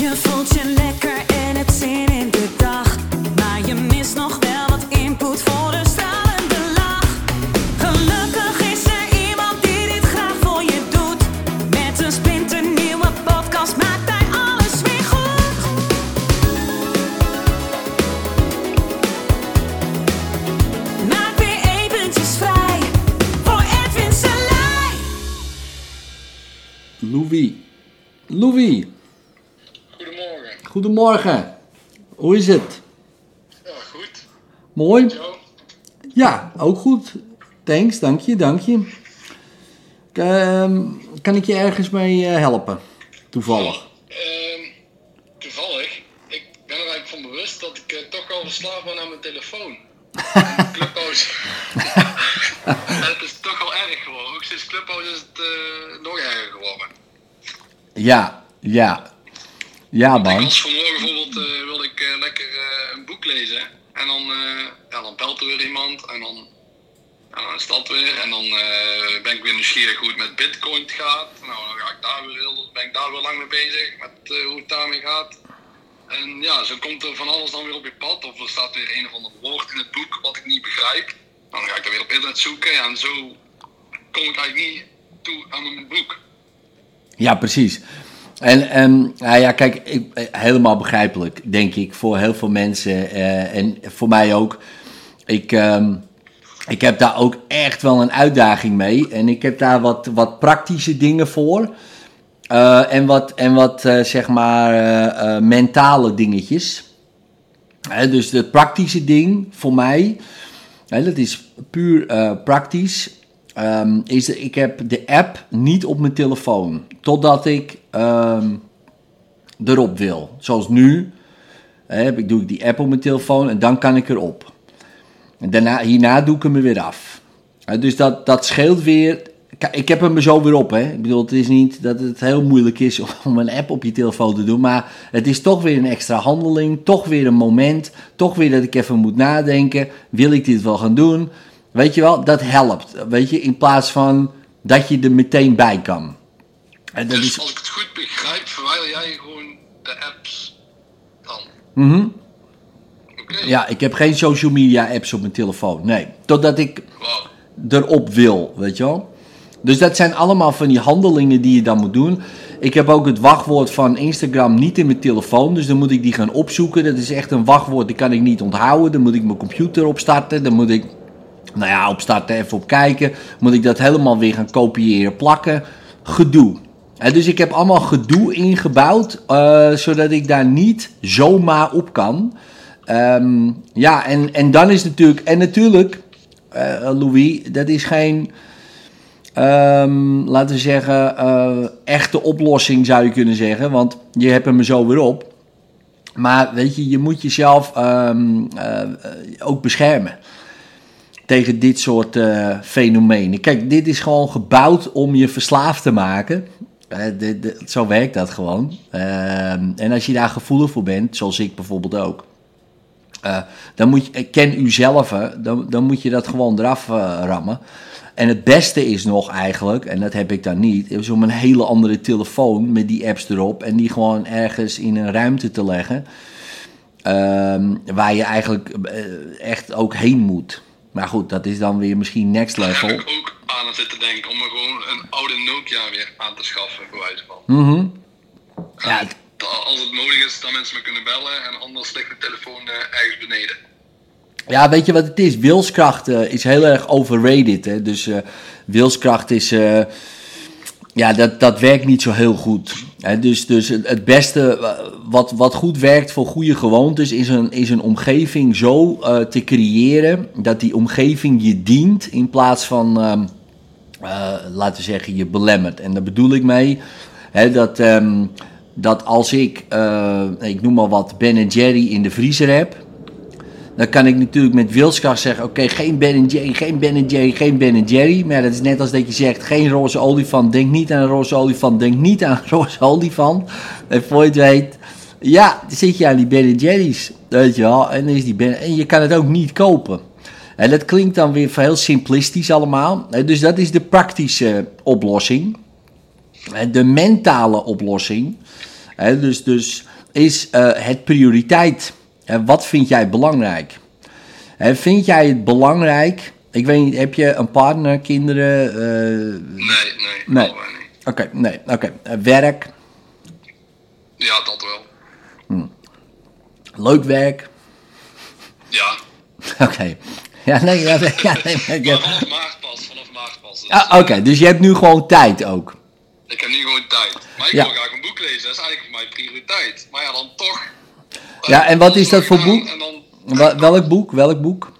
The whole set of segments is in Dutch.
Je voelt je lekker en hebt zin in de dag. Maar je mist nog wel wat input voor een stralende lach. Gelukkig is er iemand die dit graag voor je doet. Met een splinternieuwe podcast maakt hij alles weer goed. Maak weer eventjes vrij voor Edwin Selij. Louis. Louis, Goedemorgen. goedemorgen. Hoe is het? Ja, goed. Mooi? Ja, ook goed. Thanks, dank je, dank je. Ehm, kan ik je ergens mee eh, helpen? Toevallig. Ehm, toevallig, ik ben er eigenlijk van bewust dat ik eh, toch wel verslaafd ben aan mijn telefoon. Clubhouse. Het is toch wel erg geworden. Ook sinds Clubhouse is het eh, nog erger geworden. Ja, ja. Ja, Ik man. was vanmorgen bijvoorbeeld, eh, wilde ik eh, lekker eh, een boek lezen. En dan, ja, dan belt er weer iemand en dan, en dan is dat weer. En dan ben ik weer nieuwsgierig hoe het met bitcoin gaat. Nou, dan ga ik daar weer heel, ben ik daar weer lang mee bezig, met hoe het daarmee gaat. En ja, zo komt er van alles dan weer op je pad. Of er staat weer een of ander woord in het boek wat ik niet begrijp. Dan ga ik er weer op internet zoeken. Ja, en zo kom ik eigenlijk niet toe aan mijn boek. Ja, precies. En, en nou ja, kijk, eh, helemaal begrijpelijk, denk ik, voor heel veel mensen eh, en voor mij ook. Ik, ehm, ik heb daar ook echt wel een uitdaging mee en ik heb daar wat, wat praktische dingen voor. Eh, en wat, en wat zeg maar, mentale dingetjes. Dus het praktische ding voor mij, dat is puur praktisch. Ehm, is ik heb de app niet op mijn telefoon. Totdat ik ehm, erop wil. Zoals nu ik, doe ik die app op mijn telefoon en dan kan ik erop. En daarna, hierna doe ik hem er weer af. Dus dat, dat scheelt weer. Ik heb hem er zo weer op. Hè. Ik bedoel, het is niet dat het heel moeilijk is om een app op je telefoon te doen. Maar het is toch weer een extra handeling. Toch weer een moment. Toch weer dat ik even moet nadenken. Wil ik dit wel gaan doen? Weet je wel, dat helpt. Weet je, in plaats van dat je er meteen bij kan. En dat Dus is, als ik het goed begrijp, verwijder jij gewoon de apps dan? Mhm. Ja, ik heb geen social media apps op mijn telefoon. Nee, totdat ik erop wil, weet je wel. Dus dat zijn allemaal van die handelingen die je dan moet doen. Ik heb ook het wachtwoord van Instagram niet in mijn telefoon, dus dan moet ik die gaan opzoeken. Dat is echt een wachtwoord, die kan ik niet onthouden. Dan moet ik mijn computer opstarten, dan moet ik, nou ja, opstarten, even op kijken. Moet ik dat helemaal weer gaan kopiëren, plakken. Gedoe. Dus ik heb allemaal gedoe ingebouwd, eh, zodat ik daar niet zomaar op kan. Ehm, ja, en, en dan is natuurlijk, en natuurlijk, eh, Louis, dat is geen, ehm, laten we zeggen, eh, echte oplossing zou je kunnen zeggen, want je hebt hem zo weer op. Maar weet je, je moet jezelf ehm, eh, eh, ook beschermen tegen dit soort eh, fenomenen. Kijk, dit is gewoon gebouwd om je verslaafd te maken. Eh, zo werkt dat gewoon. Ehm, en als je daar gevoelig voor bent, zoals ik bijvoorbeeld ook. eh, dan moet je, ken u dan, dan moet je dat gewoon eraf rammen. En het beste is nog eigenlijk, en dat heb ik dan niet, is om een hele andere telefoon met die apps erop en die gewoon ergens in een ruimte te leggen. ehm, waar je eigenlijk echt ook heen moet. Maar goed, dat is dan weer misschien next Daar level. heb ik ook aan het zitten denken om me gewoon een oude Nokia weer aan te schaffen, bij wijze van. Mhm. Ja, En da- als het nodig is, dat mensen me kunnen bellen en anders ligt de telefoon eh, ergens beneden. Ja, weet je wat het is? Wilskracht eh, is heel erg overrated. Hè? Dus eh, wilskracht is. ja, dat, dat werkt niet zo heel goed. Dus, dus het beste eh, wat, wat goed werkt voor goede gewoontes is een, is een omgeving zo eh, te creëren dat die omgeving je dient in plaats van, ehm, eh, laten we zeggen, je belemmert. En daar bedoel ik mee dat, ehm, dat als ik, ik noem maar wat, Ben Jerry in de vriezer heb. Dan kan ik natuurlijk met wilskracht zeggen: Oké, geen Ben Jerry, geen Ben Jerry, geen Ben Jerry. Maar dat is net als dat je zegt: geen roze olifant. Denk niet aan een roze olifant. Denk niet aan een roze olifant. En voor je het weet, ja, dan zit je aan die Ben Jerry's. Weet je wel. En, is die ben, en je kan het ook niet kopen. En dat klinkt dan weer heel simplistisch allemaal. Dus dat is de praktische oplossing. En De mentale oplossing. Dus, dus is eh, het prioriteit. En wat vind jij belangrijk? Hè, vind jij het belangrijk? Ik weet niet, heb je een partner, kinderen? eh, Nee, nee, Nee. Oké, nee, oké. Eh, werk, Ja, dat wel. leuk werk. Ja. Oké. Ja, nee, ja, nee, ja, nee, maar vanaf maart pas, vanaf maart pas. Dus, Ah, Oké, dus je hebt nu gewoon tijd ook. Ik heb nu gewoon tijd. Maar ik wil graag een boek lezen, dat is eigenlijk voor mij prioriteit. Maar ja, dan toch. Ja, en wat is dat voor boek? Wel- welk boek? Welk boek?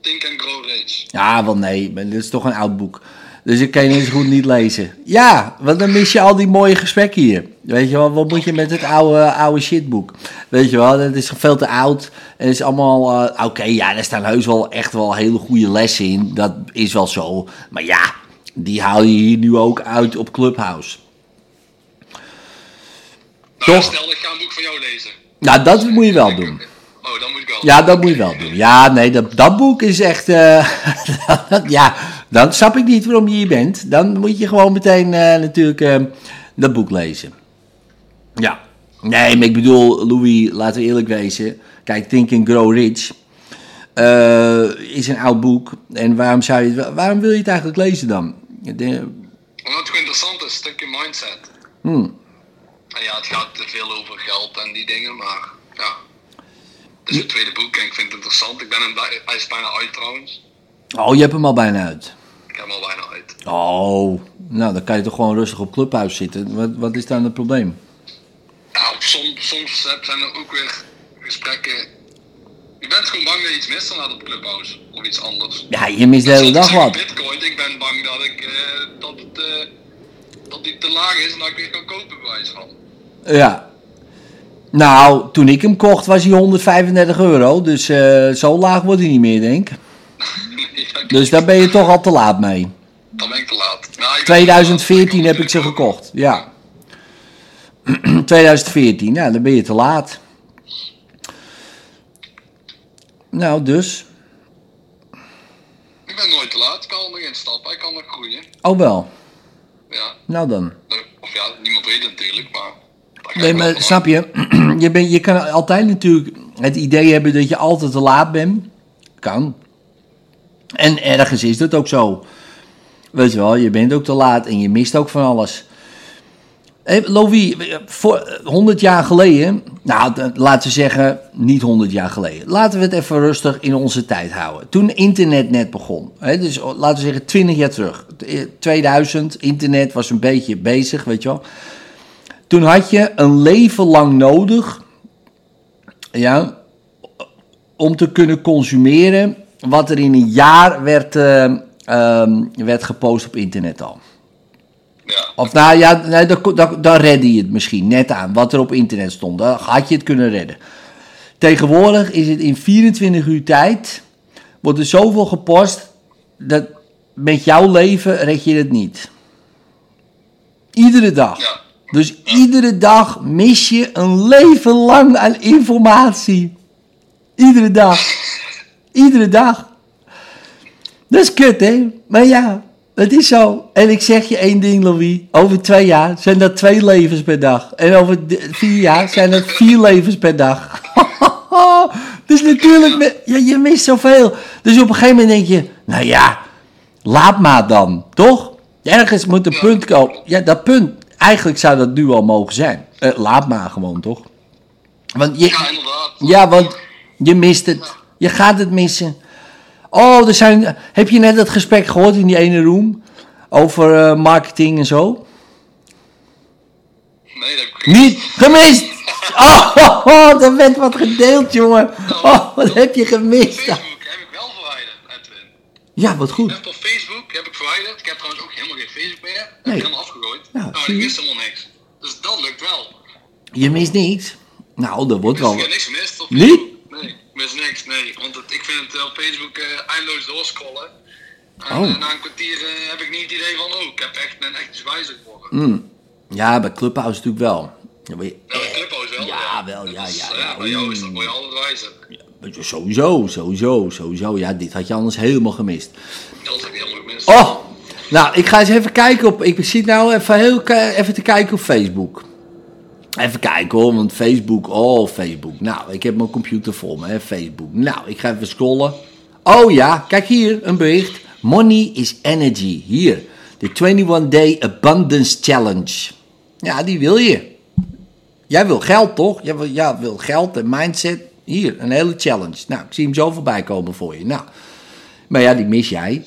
Think and Grow Rich. Ja, wel nee, maar dit is toch een oud boek. Dus ik kan je eens goed niet lezen. Ja, want dan mis je al die mooie gesprekken hier. Weet je wel, wat moet je met het oude, oude shitboek? Weet je wel, dat is veel te oud. En het is allemaal, eh, oké, ja, daar staan heus wel echt wel hele goede lessen in. Dat is wel zo. Maar ja, die haal je hier nu ook uit op Clubhouse. Nou, Toch? stel dat ik ga een boek van jou lezen. Nou, dat moet je wel doen. Oh, dan moet ik wel. Ja, dat moet je wel doen. Ja, nee, dat, dat boek is echt. eh, ja, dan snap ik niet waarom je hier bent. Dan moet je gewoon meteen eh, natuurlijk eh, dat boek lezen. Ja. Nee, maar ik bedoel, Louis, laten we eerlijk wezen. Kijk, Think and Grow Rich eh, is een oud boek. En waarom, zou je, het- waarom wil je het eigenlijk lezen dan? De- Omdat het gewoon interessant is, een stukje mindset. hmm. En ja, het gaat te veel over geld en die dingen, maar ja. Het is het tweede boek en ik vind het interessant. Ik ben hem, bij- hij is bijna uit trouwens. Oh, je hebt hem al bijna uit. Ik heb hem al bijna uit. Oh, nou dan kan je toch gewoon rustig op Clubhouse zitten. Wat, wat is dan het probleem? Ja, soms, soms zijn er ook weer gesprekken. Je bent gewoon bang dat je iets mist dan op Clubhouse of iets anders. Ja, je mist de hele dag wat. Bitcoin, ik ben bang dat, ik, eh, dat, eh, dat die te laag is en dat ik weer kan kopen bewijs van. Ja. Nou, toen ik hem kocht was hij 135 euro. Dus eh, zo laag wordt hij niet meer, denk ik. Ja, Dus daar ben je toch al te laat mee. Dan ben ik te laat. Nou, ik ben 2014 te laat. heb ik ze gekocht. Ja. 2014, nou, dan ben je te laat. Nou, dus. Ik ben nooit te laat. Ik kan nog in stappen. Ik kan nog groeien. Oh wel. Ja. Nou dan. Of ja, niemand weet het natuurlijk, maar... Nee, maar snap je? Je, je kan altijd natuurlijk het idee hebben dat je altijd te laat bent. Kan. En ergens is dat ook zo. Weet je wel, je bent ook te laat en je mist ook van alles. Louis, voor 100 jaar geleden, nou laten we zeggen, niet 100 jaar geleden. Laten we het even rustig in onze tijd houden. Toen internet net begon, hè, dus laten we zeggen 20 jaar terug. 2000, internet was een beetje bezig, weet je wel. Toen had je een leven lang nodig ja, om te kunnen consumeren wat er in een jaar werd, eh, ehm, werd gepost op internet al. Ja. Of nou ja, nee, dan redde je het misschien net aan wat er op internet stond. Dan had je het kunnen redden. Tegenwoordig is het in 24 uur tijd, wordt er zoveel gepost, dat met jouw leven red je het niet. Iedere dag. Ja. Dus iedere dag mis je een leven lang aan informatie. Iedere dag. Iedere dag. Dat is kut, hè? Maar ja, het is zo. En ik zeg je één ding, Louis. Over twee jaar zijn dat twee levens per dag. En over vier jaar zijn dat vier levens per dag. dus natuurlijk, ja, je mist zoveel. Dus op een gegeven moment denk je, nou ja, laat maar dan, toch? Ergens moet een punt komen. Ja, dat punt, eigenlijk zou dat nu al mogen zijn. Eh, laat maar gewoon, toch? Want je, Ja, inderdaad. ja, want je mist het. Je gaat het missen. Oh, er zijn, heb je net dat gesprek gehoord in die ene room? Over eh, marketing en zo? Nee, dat heb ik Niet gemist! Oh, oh, oh, er werd wat gedeeld, jongen. Oh, wat heb je gemist? Facebook heb ik wel verwijderd, Edwin. Ja, wat Ik goed. heb op Facebook heb ik verwijderd. Ik heb trouwens ook helemaal geen Facebook meer. Heb Nee. ik helemaal afgegooid. Ja, nou, zie ik je. wist helemaal niks. Dus dat lukt wel. Je mist niks. Nou, dat wordt wel... ik heb niks gemist. Niet? Facebook. Nee, ik mis niks, nee. Want het, ik vind het eh, op Facebook eh, eindeloos doorscrollen. En Oh. eh, na een kwartier heb ik niet het idee van, oh, ik heb echt, ben echt iets wijzer geworden. Mm. Ja, bij Clubhouse natuurlijk wel. Ja, Ja, bij Clubhouse wel. Ja, wel, ja, ja, eh, ja. Bij jou is dat word je altijd wijzer. Sowieso, sowieso, sowieso. Ja, dit had je anders helemaal gemist. Oh, nou, ik ga eens even kijken op. Ik zit nou even, heel, even te kijken op Facebook. Even kijken hoor, want Facebook, oh Facebook. Nou, ik heb mijn computer vol me, hè, Facebook. Nou, ik ga even scrollen. Oh ja, kijk hier, een bericht. Money is energy. Hier, de 21 Day Abundance Challenge. Ja, die wil je. Jij wil geld, toch? Jij wil, ja, wil geld en mindset. Hier, een hele challenge. Nou, ik zie hem zo voorbij komen voor je. Nou, maar ja, die mis jij.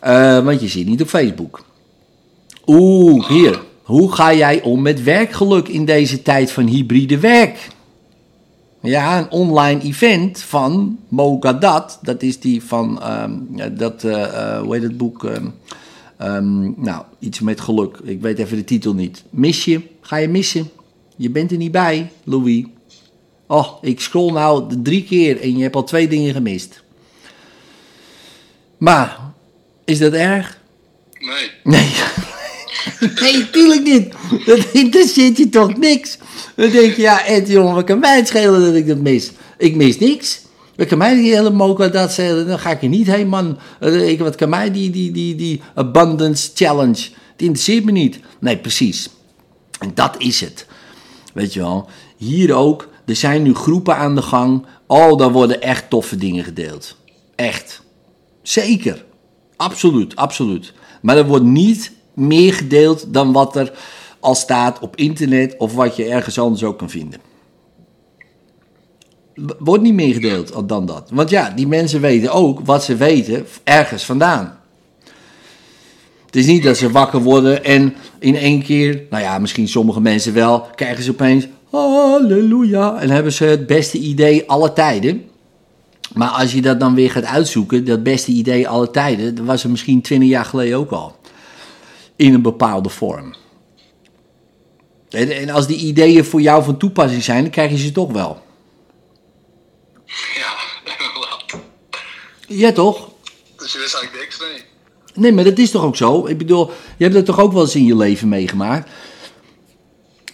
Eh, want je zit niet op Facebook. Oeh, hier. Hoe ga jij om met werkgeluk in deze tijd van hybride werk? Ja, een online event van Mogadat. Dat is die van, ehm, dat, eh, eh, hoe heet het boek? Ehm, ehm, nou, iets met geluk. Ik weet even de titel niet. Mis je? Ga je missen? Je bent er niet bij, Louis. Oh, ik scroll nou drie keer en je hebt al twee dingen gemist. Maar, is dat erg? Nee. Nee. nee, tuurlijk niet. Dat interesseert je toch niks? Dan denk je, ja, Ed, jongen, wat kan mij het schelen dat ik dat mis? Ik mis niks. Wat kan mij die hele dat schelen? Dan ga ik er niet heen, man. Eh, Ik, wat kan mij die, die, die, die abundance challenge? Het interesseert me niet. Nee, precies. En dat is het. Weet je wel. Hier ook. Er zijn nu groepen aan de gang. Oh, daar worden echt toffe dingen gedeeld. Echt. Zeker. Absoluut, absoluut. Maar er wordt niet meer gedeeld dan wat er al staat op internet of wat je ergens anders ook kan vinden. Wordt niet meer gedeeld dan dat. Want ja, die mensen weten ook wat ze weten ergens vandaan. Het is niet dat ze wakker worden en in één keer, nou ja, misschien sommige mensen wel, krijgen ze opeens halleluja en hebben ze het beste idee alle tijden. Maar als je dat dan weer gaat uitzoeken, dat beste idee alle tijden, dat was er misschien twintig jaar geleden ook al. In een bepaalde vorm. En, en als die ideeën voor jou van toepassing zijn, dan krijg je ze toch wel. Ja, inderdaad. Ja, toch? Dus je wist eigenlijk niks, nee. Nee, maar dat is toch ook zo? Ik bedoel, je hebt dat toch ook wel eens in je leven meegemaakt?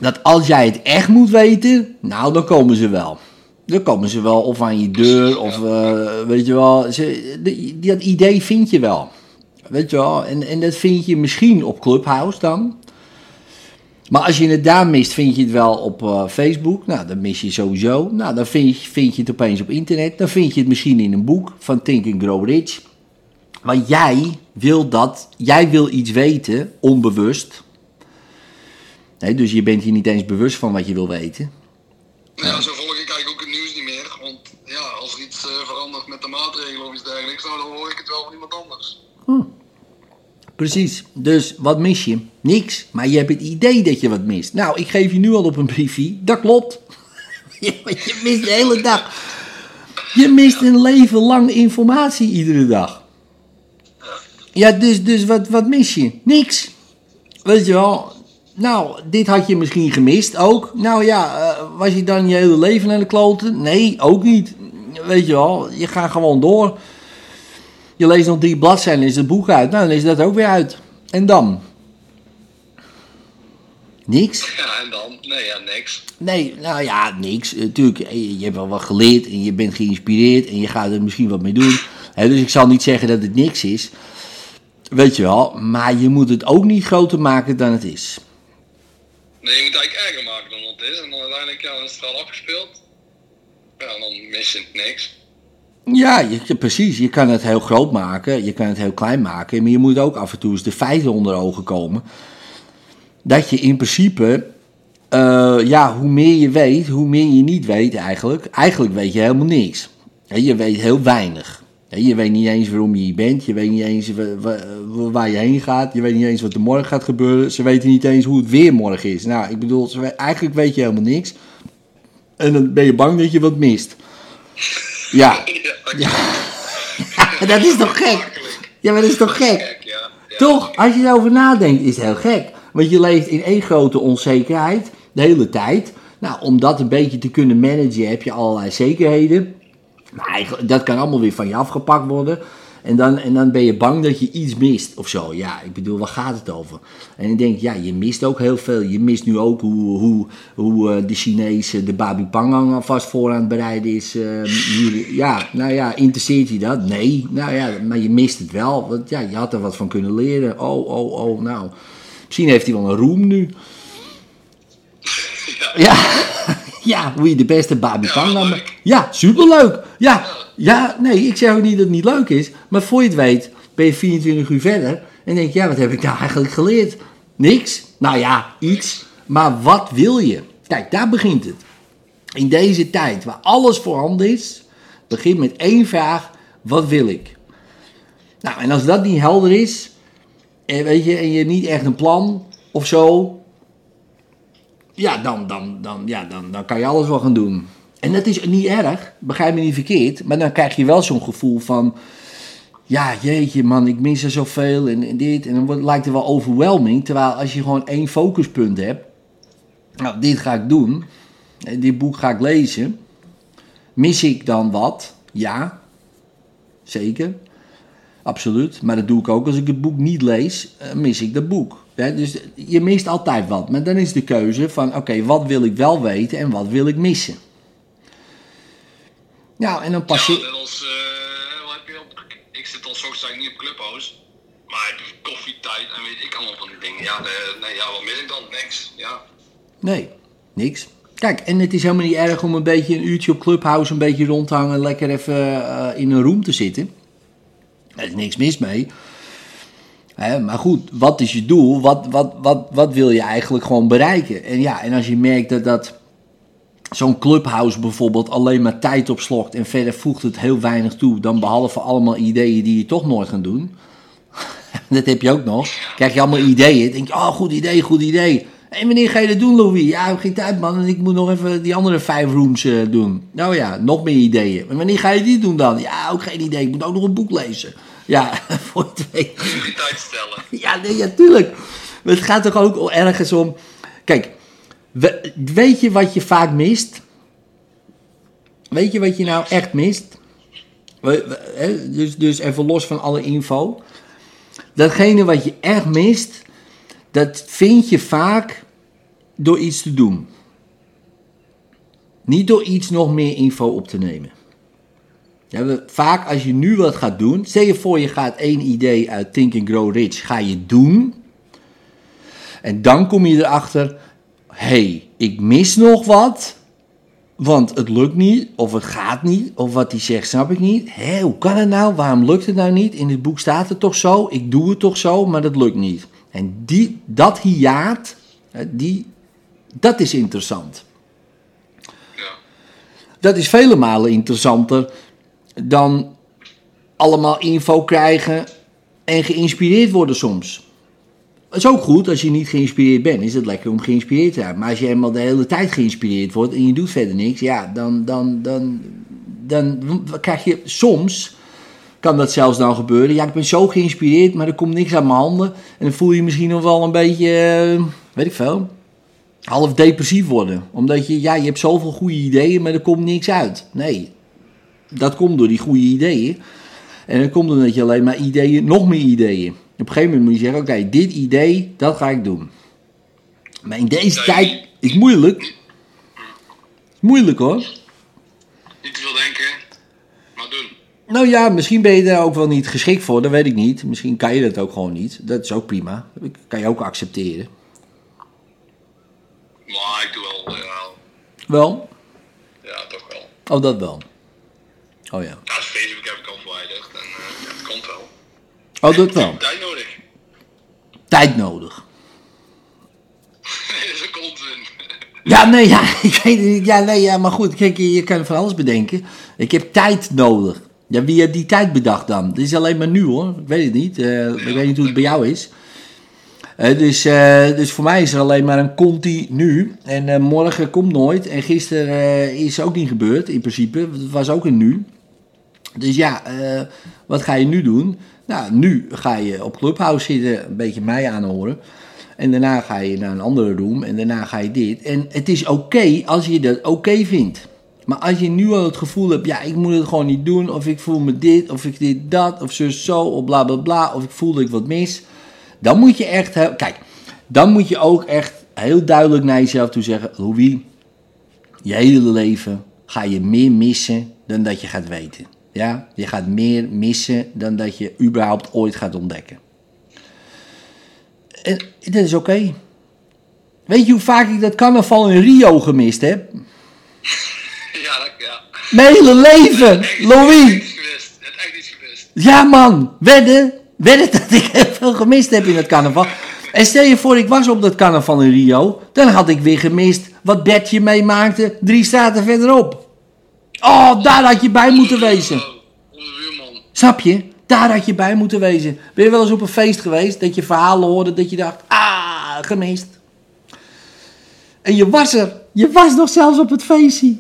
Dat als jij het echt moet weten, nou, dan komen ze wel. Dan komen ze wel of aan je deur, of eh, weet je wel. Ze, die- dat idee vind je wel. Weet je wel, en, en dat vind je misschien op Clubhouse dan. Maar als je het daar mist, vind je het wel op eh, Facebook. Nou, dan mis je sowieso. Nou, dan vind je, vind je het opeens op internet. Dan vind je het misschien in een boek van Think and Grow Rich. Maar jij wil dat, jij wil iets weten, onbewust. Nee, dus je bent hier niet eens bewust van wat je wil weten. Nou ja, zo volg ik eigenlijk ook het nieuws niet meer. Want ja, als er iets eh, verandert met de maatregelen of iets dergelijks, nou, dan hoor ik het wel van iemand anders. Precies. Dus wat mis je? Niks. Maar je hebt het idee dat je wat mist. Nou, ik geef je nu al op een briefie. Dat klopt. je, je mist de hele dag. Je mist een leven lang informatie iedere dag. Ja, dus, dus wat, wat mis je? Niks. Weet je wel. Nou, dit had je misschien gemist ook. Nou ja, eh, was je dan je hele leven aan de kloten? Nee, ook niet. Weet je wel, je gaat gewoon door. Je leest nog drie bladzijden en is het boek uit. Nou, dan is dat ook weer uit. En dan? Niks? Ja, en dan? Nee, ja, niks. Nee, nou ja, niks. Natuurlijk, je hebt wel wat geleerd en je bent geïnspireerd en je gaat er misschien wat mee doen. Dus ik zal niet zeggen dat het niks is. Weet je wel, maar je moet het ook niet groter maken dan het is. Nee, je moet eigenlijk erger maken dan wat het is. En dan uiteindelijk, ja, dan is het al afgespeeld. Ja, dan mis je niks. Ja, je, precies. Je kan het heel groot maken, je kan het heel klein maken, maar je moet ook af en toe eens de feiten onder ogen komen. Dat je in principe, eh, ja, hoe meer je weet, hoe meer je niet weet eigenlijk. Eigenlijk weet je helemaal niks. Je weet heel weinig. Je weet niet eens waarom je hier bent, je weet niet eens wa- wa- waar je heen gaat, je weet niet eens wat er morgen gaat gebeuren. Ze weten niet eens hoe het weer morgen is. Nou, ik bedoel, eigenlijk weet je helemaal niks. En dan ben je bang dat je wat mist. Ja, Ja, dat is toch gek? Ja, maar dat is toch gek? Toch? Als je erover nadenkt, is het heel gek. Want je leeft in één grote onzekerheid de hele tijd. Nou, om dat een beetje te kunnen managen heb je allerlei zekerheden. Maar eigenlijk, dat kan allemaal weer van je afgepakt worden. En dan, en dan ben je bang dat je iets mist of zo. Ja, ik bedoel, waar gaat het over? En ik denk, ja, je mist ook heel veel. Je mist nu ook hoe, hoe, hoe eh, de Chinezen de Babi Pangang alvast voor aan het bereiden is. eh. Ja, nou ja, interesseert je dat? Nee. Nou ja, maar je mist het wel. Want ja, je had er wat van kunnen leren. Oh, oh, oh, nou. Misschien heeft hij wel een roem nu. Ja, ja hoe je de beste Babi leuk. Ja, superleuk. Ja, ja, nee, ik zeg ook niet dat het niet leuk is. Maar voor je het weet ben je 24 uur verder. En denk je, ja, wat heb ik nou eigenlijk geleerd? Niks. Nou ja, iets. Maar wat wil je? Kijk, daar begint het. In deze tijd waar alles voorhanden is, begint met één vraag: wat wil ik? Nou, en als dat niet helder is, en, weet je, en je hebt niet echt een plan of zo, ja, dan, dan, dan, ja dan, dan kan je alles wel gaan doen. En dat is niet erg, begrijp me niet verkeerd, maar dan krijg je wel zo'n gevoel van, ja, jeetje man, ik mis er zoveel en, en dit, en dan wordt, lijkt het wel overwhelming, terwijl als je gewoon één focuspunt hebt, nou, dit ga ik doen, en dit boek ga ik lezen, mis ik dan wat? Ja, zeker. Absoluut. Maar dat doe ik ook als ik het boek niet lees, eh, mis ik dat boek. Dus je mist altijd wat. Maar dan is de keuze van, oké, wat wil ik wel weten en wat wil ik missen? Nou, en dan pas Ja, je... als, eh, heb je op, ik zit al zo sterk niet op Clubhouse. Maar koffietijd en weet ik allemaal van die dingen. Ja, de, nee, ja, wat mis ik dan? Niks. Ja. Nee, niks. Kijk, en het is helemaal niet erg om een beetje een uurtje op Clubhouse een beetje rond te hangen, lekker even eh, in een room te zitten. Er is niks mis mee. Hè, maar goed, wat is je doel? Wat, wat, wat, wat wil je eigenlijk gewoon bereiken? En ja, en als je merkt dat dat zo'n Clubhouse bijvoorbeeld alleen maar tijd opslokt en verder voegt het heel weinig toe, dan behalve allemaal ideeën die je toch nooit gaat doen. dat heb je ook nog. Krijg je allemaal ideeën. denk je, oh, goed idee, goed idee. En wanneer ga je dat doen, Louis? Ja, geen tijd, man. En ik moet nog even die andere vijf rooms eh, doen. Nou ja, nog meer ideeën. En wanneer ga je die doen dan? Ja, ook geen idee. Ik moet ook nog een boek lezen. Ja, voor het weet. Prioriteit stellen. Ja, nee, ja, tuurlijk. Maar het gaat toch ook ergens om... Kijk, we- weet je wat je vaak mist? Weet je wat je nou echt mist? Dus, dus even los van alle info. Datgene wat je echt mist, dat vind je vaak door iets te doen. Niet door iets nog meer info op te nemen. Ja, vaak als je nu wat gaat doen, stel je voor je gaat één idee uit Think and Grow Rich, ga je doen. En dan kom je erachter, hey, ik mis nog wat, want het lukt niet, of het gaat niet, of wat hij zegt snap ik niet. Hé, hoe kan het nou, waarom lukt het nou niet? In het boek staat het toch zo, ik doe het toch zo, maar dat lukt niet. En die, dat hiaat, die, dat is interessant. Dat is vele malen interessanter dan allemaal info krijgen en geïnspireerd worden soms. Het is ook goed als je niet geïnspireerd bent. Is het lekker om geïnspireerd te zijn. Maar als je helemaal de hele tijd geïnspireerd wordt en je doet verder niks, ja, dan, dan, dan, dan krijg je soms. Kan dat zelfs dan gebeuren? Ja, ik ben zo geïnspireerd, maar er komt niks aan mijn handen. En dan voel je misschien nog wel een beetje, eh, weet ik veel, half depressief worden. Omdat je, ja, je hebt zoveel goede ideeën, maar er komt niks uit. Nee, dat komt door die goede ideeën. En dat komt omdat je alleen maar ideeën, nog meer ideeën. Op een gegeven moment moet je zeggen, oké, dit idee, dat ga ik doen. Maar in deze Nee. tijd is het moeilijk. Is moeilijk hoor. Niet te veel denken, maar doen. Nou ja, misschien ben je daar ook wel niet geschikt voor, dat weet ik niet. Misschien kan je dat ook gewoon niet. Dat is ook prima. Dat kan je ook accepteren. Maar ik doe wel, ja, Wel? ja toch wel. Oh, dat wel. Oh ja. Ja, Facebook heb ik al verwijderd en eh, ja, het komt wel. Oh, dat wel. Tijd nodig. Tijd nodig. Nee, dat is ook onzin. Ja, nee, ja, ik weet het niet. Ja, nee, ja, maar goed, kijk, je, je kan van alles bedenken. Ik heb tijd nodig. Ja, wie heeft die tijd bedacht dan? Dit is alleen maar nu hoor. Ik weet het niet. Eh, ik weet niet hoe het bij jou is. Eh, dus, eh, dus voor mij is er alleen maar een continu. En morgen komt nooit. En gisteren is ook niet gebeurd, in principe. Het was ook een nu. Dus ja, wat ga je nu doen? Nou, nu ga je op Clubhouse zitten, een beetje mij aanhoren. En daarna ga je naar een andere room en daarna ga je dit. En het is oké als je dat oké vindt. Maar als je nu al het gevoel hebt, ja, ik moet het gewoon niet doen. Of ik voel me dit, of ik dit dat, of zo, zo, of bla bla bla. Of ik voel dat ik wat mis. Dan moet je echt, kijk, dan moet je ook echt heel duidelijk naar jezelf toe zeggen: Louis, je hele leven ga je meer missen dan dat je gaat weten. Ja, je gaat meer missen dan dat je überhaupt ooit gaat ontdekken. En dat is oké. Weet je hoe vaak ik dat carnaval in Rio gemist heb? Ja, dat, ja. Mijn hele leven, Echt Louis. Het echt niet gewist. Ja man, wedden, wedden dat ik heel veel gemist heb in het carnaval. En stel je voor, ik was op dat carnaval in Rio, dan had ik weer gemist wat Bertje meemaakte drie straten verderop. Oh, daar had je bij moeten wezen. Oh, onze buurman. Snap je? Daar had je bij moeten wezen. Ben je wel eens op een feest geweest dat je verhalen hoorde dat je dacht, ah, gemist. En je was er. Je was nog zelfs op het feestje.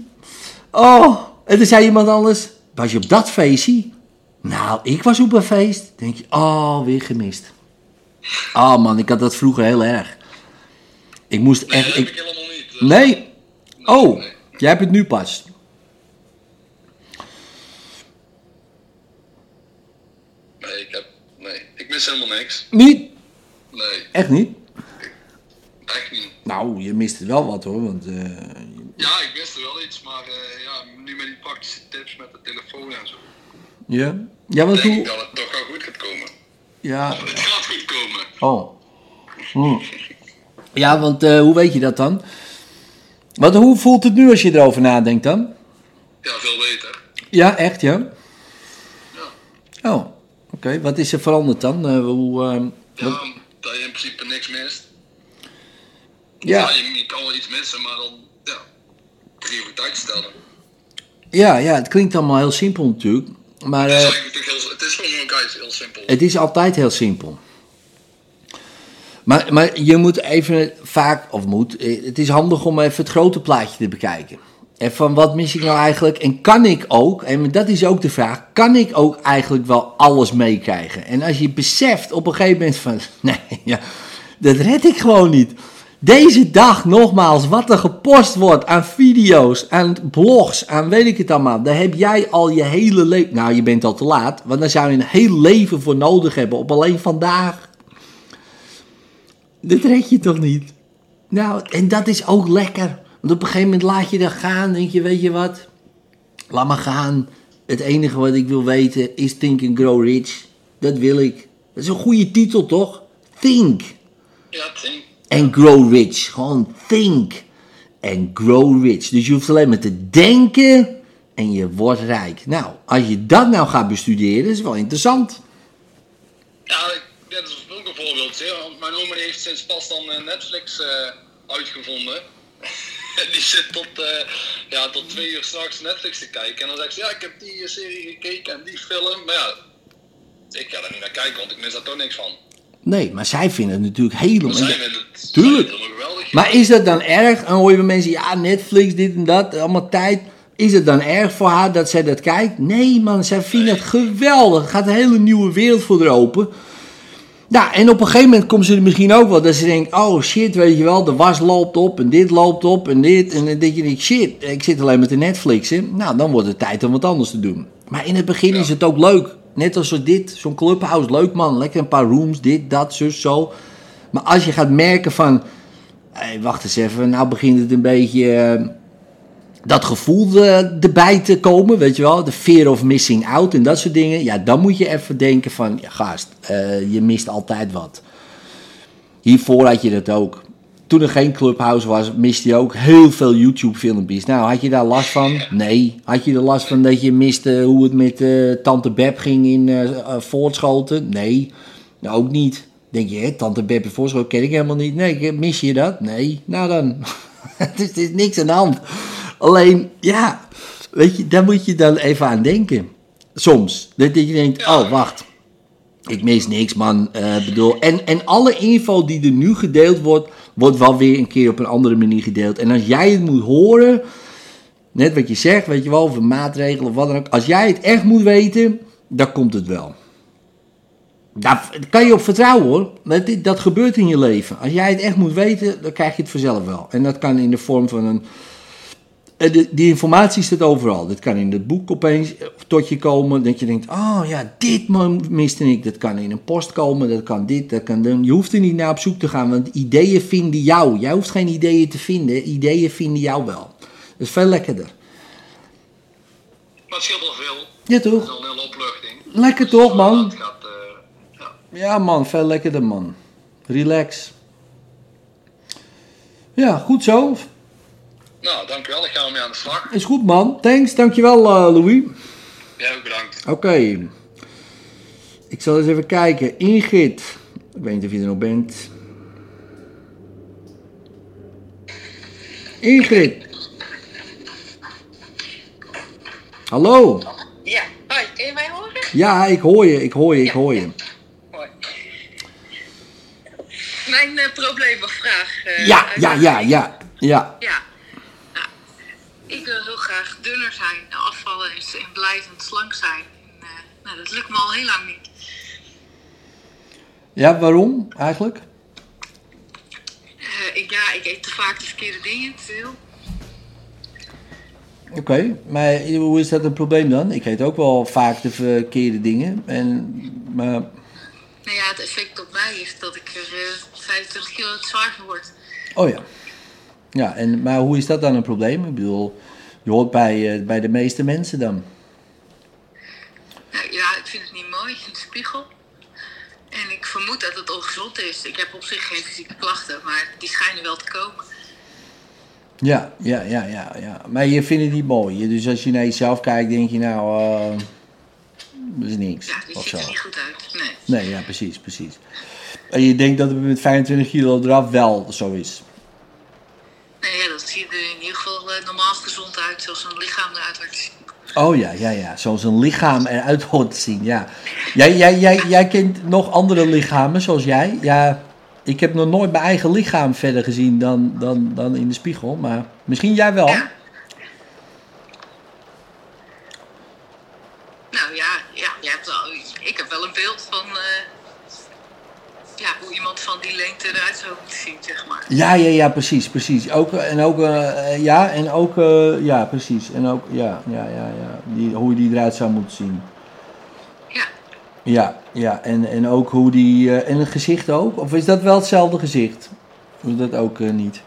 Oh, en toen zei iemand anders, was je op dat feestje? Nou, ik was op een feest. Denk je, oh, weer gemist. Oh man, ik had dat vroeger heel erg. Ik moest Nee, echt... dat heb ik Ik, helemaal niet. nee. Oh, nee. jij hebt het nu pas. Nee, ik heb... Nee, ik mis helemaal niks. Niet? Nee, Echt niet? echt niet. Nou, je mist het wel wat hoor, want... eh, Ja, ik wist er wel iets, maar eh, ja, nu met die praktische tips met de telefoon en zo. ja? Ja, want hoe... dat het toch wel goed gaat komen. Ja, Het gaat goed komen. oh. Hm. Ja, want eh, hoe weet je dat dan? Want hoe voelt het nu als je erover nadenkt dan? Ja, veel beter. Ja, echt ja? Ja. Oh, oké. Wat is er veranderd dan? Eh, hoe, eh, Ja, wat- dat je in principe niks mist. ja, Ja, je, je kan wel iets missen, maar dan, ja, prioriteit stellen. ja, ja, het klinkt allemaal heel simpel natuurlijk. Maar Het is eh, heel, het is gewoon, guys, heel simpel. het is altijd heel simpel. Maar, maar je moet even vaak, of moet, eh, het is handig om even het grote plaatje te bekijken. En van wat mis ik nou eigenlijk? En kan ik ook, en dat is ook de vraag, kan ik ook eigenlijk wel alles meekrijgen? En als je beseft op een gegeven moment van, nee, ja, dat red ik gewoon niet. Deze dag nogmaals, wat er gepost wordt aan video's, aan blogs, aan weet ik het allemaal. Daar heb jij al je hele leven, nou je bent al te laat, want daar zou je een heel leven voor nodig hebben op alleen vandaag. Dit red je toch niet? Nou, en dat is ook lekker. Want op een gegeven moment laat je dat gaan. Denk je, weet je wat? Laat maar gaan. Het enige wat ik wil weten is Think and Grow Rich. Dat wil ik. Dat is een goede titel, toch? Think Ja, ding. and Grow Rich. Gewoon think and Grow Rich. Dus je hoeft alleen maar te denken en je wordt rijk. Nou, als je dat nou gaat bestuderen, is wel interessant. Ja, ik- dit is ook een voorbeeldje. want Mijn oma heeft sinds pas dan eh, Netflix eh, uitgevonden. En die zit tot, eh, ja, tot twee uur s'nachts Netflix te kijken. En dan zegt ze, ja, ik heb die eh, serie gekeken en die film. Maar ja, ik ga er niet naar kijken, want ik mis daar toch niks van. Nee, maar zij vinden het natuurlijk Maar helemaal... zij vinden het, Tuurlijk. vinden het geweldig. Maar is dat dan erg? Dan hoor je mensen, ja, Netflix, dit en dat, allemaal tijd. Is het dan erg voor haar dat zij dat kijkt? Nee, man, zij vindt het geweldig. Er gaat een hele nieuwe wereld voor haar open. Ja, en op een gegeven moment komt ze er misschien ook wel dat ze denkt: oh shit, weet je wel, de was loopt op en dit loopt op en dit. En dan denk je: denkt, shit, ik zit alleen met de Netflixen. Nou, dan wordt het tijd om wat anders te doen. Maar in het begin is het ook leuk. Net als dit, zo'n clubhouse, leuk man. Lekker een paar rooms, dit, dat, zus, zo. Maar als je gaat merken van, hey, wacht eens even, nou begint het een beetje eh, dat gevoel eh, erbij te komen, weet je wel, de fear of missing out en dat soort dingen. Ja, dan moet je even denken van, ja gast, eh, je mist altijd wat. Hiervoor had je dat ook. Toen er geen clubhouse was, miste je ook heel veel YouTube filmpjes. Nou, had je daar last van? Nee. Had je er last van dat je miste hoe het met eh, Tante Beb ging in eh, Voortschoten? Nee. Nou, ook niet. Denk je, hè, Tante Beb in Voortschoten ken ik helemaal niet. Nee, mis je dat? Nee. Nou dan, het is, er is niks aan de hand. Alleen, ja, weet je, daar moet je dan even aan denken. Soms. Dat je denkt, oh, wacht. Ik mis niks, man. Eh, bedoel, en, en alle info die er nu gedeeld wordt, wordt wel weer een keer op een andere manier gedeeld. En als jij het moet horen, net wat je zegt, weet je wel, over maatregelen of wat dan ook. Als jij het echt moet weten, dan komt het wel. Daar kan je op vertrouwen hoor. Dat, dat gebeurt in je leven. Als jij het echt moet weten, dan krijg je het vanzelf wel. En dat kan in de vorm van een. Eh, de- Die informatie staat overal. Dat kan in het boek opeens eh, tot je komen. Dat je denkt: oh ja, dit miste ik. Dat kan in een post komen. Dat kan dit, dat kan dan. Je hoeft er niet naar op zoek te gaan, want ideeën vinden jou. Jij hoeft geen ideeën te vinden. Ideeën vinden jou wel. Dat is veel lekkerder. Maar het scheelt al veel. Ja, is toch? al een hele opluchting. Lekker toch, man? Gaat, eh, ja. Ja, man, veel lekkerder, man. Relax. Ja, goed zo. Nou, dankjewel. Ik ga ermee aan de slag. Is goed man. Thanks, dankjewel uh, Louis. Jij ook bedankt. Oké. Ik zal eens even kijken. Ingrid. Ik weet niet of je er nog bent. Ingrid. Hallo. Ja, hoi, kun je mij horen? Ja, ik hoor je, ik hoor je, ik hoor je. Hoi. Mijn eh, probleem of vraag. eh, Ja, ja, ja, ja. Ja, Ja. Nou, ik wil heel graag dunner zijn, afvallen en, en blijvend slank zijn. En, eh, nou, dat lukt me al heel lang niet. ja waarom eigenlijk? Eh, ik, ja, ik eet te vaak de verkeerde dingen, te veel. Oké, maar hoe is dat een probleem dan? Ik eet ook wel vaak de verkeerde dingen. En, maar, Nou ja, het effect op mij is dat ik er eh 25 kilo te zwaar van word. oh ja. Ja, en, maar hoe is dat dan een probleem? Ik bedoel, je hoort bij, eh, bij de meeste mensen dan. Nou, ja, spiegel. En ik vermoed dat het ongezond is. Ik heb op zich geen fysieke klachten, maar die schijnen wel te komen. Ja, ja, ja, ja, ja. Maar je vindt het niet mooi. Dus als je naar jezelf kijkt, denk je nou, eh dat is niks. Ja, die ziet zo. er niet goed uit. Nee. Nee, ja, precies, precies. En je denkt dat het met 25 kilo eraf wel zo is. Nee, ja, dat ziet er in ieder geval eh, normaal gezond uit, zoals een lichaam eruit wordt. Oh ja, ja, ja. Zoals een lichaam eruit hoort te zien, ja. Jij, jij, jij, jij kent nog andere lichamen zoals jij. Ja, ik heb nog nooit mijn eigen lichaam verder gezien dan, dan, dan in de spiegel. Maar misschien jij wel. Nou ja, ja je hebt wel, ik heb wel een beeld van eh, ja, hoe iemand van die lengte eruit zou moeten zien, zeg maar. Ja, ja, ja, precies, precies. Ook, eh, en ook, eh, ja, en ook, eh, ja, precies. En ook, ja, ja, ja, ja. Die, hoe die eruit zou moeten zien. Ja, Ja, ja. En, en ook hoe die, en het gezicht ook? Of is dat wel hetzelfde gezicht? Of is dat ook niet?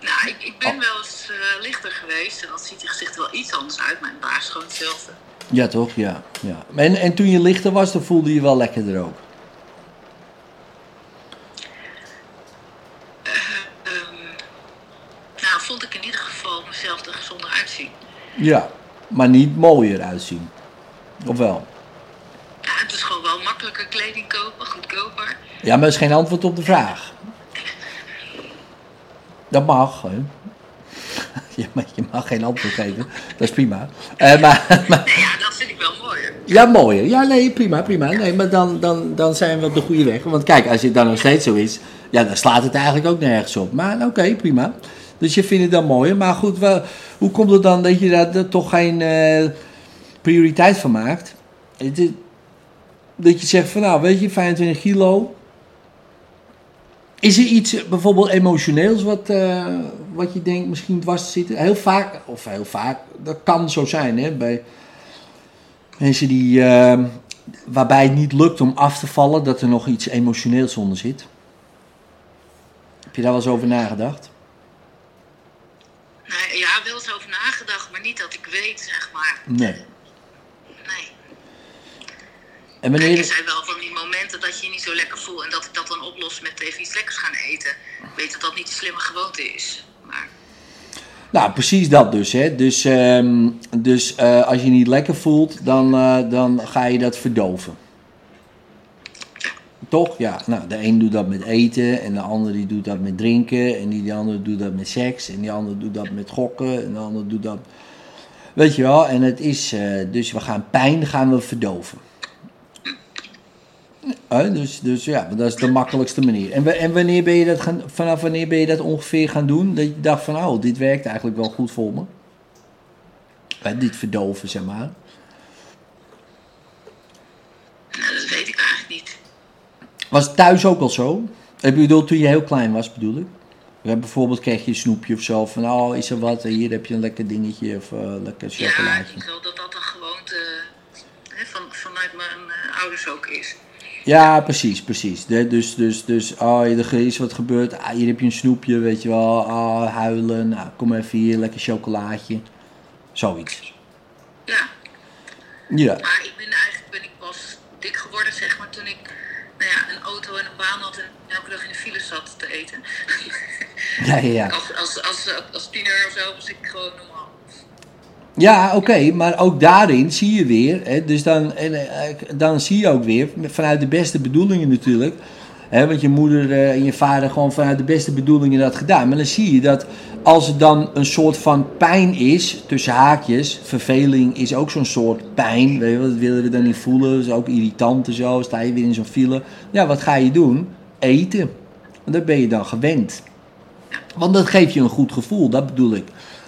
nou, ik, ik ben wel eens lichter geweest en dan ziet je gezicht wel iets anders uit, maar in baas gewoon hetzelfde. Ja, toch? Ja, ja. En, en toen je lichter was, dan voelde je wel lekkerder ook. Ehm, nou, vond ik in geval mezelf er gezonder uitzien. Ja, maar niet mooier uitzien. Of wel? Ja, het is gewoon wel makkelijker kleding kopen, goedkoper. Ja, maar dat is geen antwoord op de vraag. Dat mag, hè? Je mag, je mag geen antwoord geven. Dat is prima. Eh, maar, maar, Nee, ja, dat vind ik wel mooier. ja, mooier. Ja, nee, prima, prima. Nee, maar dan, dan, dan zijn we op de goede weg. Want kijk, als het dan nog steeds zo is, ja, dan slaat het eigenlijk ook nergens op. Maar oké, prima. Dus je vindt het dan mooier. Maar goed, hoe komt het dan dat je daar er toch geen eh, prioriteit van maakt? Het dat je zegt van, nou, weet je, 25 kilo. Is er iets eh, bijvoorbeeld emotioneels wat, eh, wat je denkt misschien dwars te zitten? Heel vaak, of heel vaak, dat kan zo zijn, hè, bij mensen die, eh, waarbij het niet lukt om af te vallen, dat er nog iets emotioneels onder zit. Heb je daar wel eens over nagedacht? Nee, ja, wel eens over nagedacht, maar niet dat ik weet, zeg maar. Nee. Nee. En Kijk, er wanneer... zijn wel van die momenten dat je je niet zo lekker voelt en dat ik dat dan oplos met even iets lekkers gaan eten. Ik weet dat dat niet een slimme gewoonte is. Maar Nou, precies dat dus. Hè. Dus, ehm, dus eh, als je niet lekker voelt, dan, eh, dan ga je dat verdoven. Toch? Ja. Nou, de een doet dat met eten en de ander die doet dat met drinken. En die, die andere doet dat met seks. En die ander doet dat met gokken. En de ander doet dat... Weet je wel? En het is... eh, dus we gaan pijn gaan we verdoven. Dus, dus ja, dat is de makkelijkste manier. En, en wanneer ben je dat gaan, vanaf wanneer ben je dat ongeveer gaan doen? Dat je dacht van, oh, dit werkt eigenlijk wel goed voor me. Dit verdoven, zeg maar. nou, dat weet ik eigenlijk niet. Was thuis ook al zo? Ik bedoel, toen je heel klein was, bedoel ik? Ja, bijvoorbeeld kreeg je een snoepje of zo, van oh, is er wat, hier heb je een lekker dingetje of eh, lekker Ja, ik chocolaatje. wel dat dat een gewoonte hè, van, vanuit mijn eh, ouders ook is. Ja, precies, precies. De- dus, dus, dus, oh, er is wat gebeurd, ah, hier heb je een snoepje, weet je wel, ah, huilen, nou, kom even hier, lekker chocolaatje. Zoiets. Ja, Ja, maar ik ben eigenlijk ben ik pas dik geworden, zeg maar, toen ik nou ja, een auto en een baan had en elke dag in de file zat te eten. Ja, ja, ja. Als, als, als, als tiener of zo was ik gewoon normaal. Ja, oké, maar ook daarin zie je weer, hè, dus dan, en, eh, dan zie je ook weer, vanuit de beste bedoelingen natuurlijk, hè, want je moeder eh, en je vader gewoon vanuit de beste bedoelingen dat gedaan, maar dan zie je dat als er dan een soort van pijn is, tussen haakjes, verveling is ook zo'n soort pijn, weet je wel, dat willen we dan niet voelen, dat is ook irritant en zo, sta je weer in zo'n file, ja, wat ga je doen? Eten, want dat ben je dan gewend. Want dat geeft je een goed gevoel, dat bedoel ik.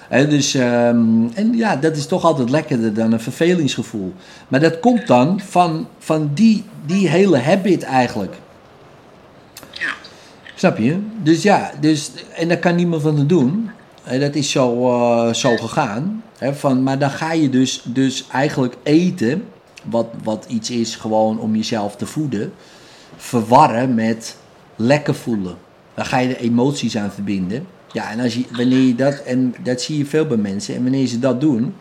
Hè, dus, ehm, en ja, dat is toch altijd lekkerder dan een vervelingsgevoel. Maar dat komt dan van, van die, die hele habit eigenlijk. Snap je? Dus ja, dus, en daar kan niemand van doen. Hè, dat is zo, eh, zo gegaan. Hè, van, maar dan ga je dus, dus eigenlijk eten, wat, wat iets is gewoon om jezelf te voeden, verwarren met lekker voelen. Dan ga je er emoties aan verbinden. Ja, en als je, wanneer je dat, en dat zie je veel bij mensen, en wanneer ze dat doen,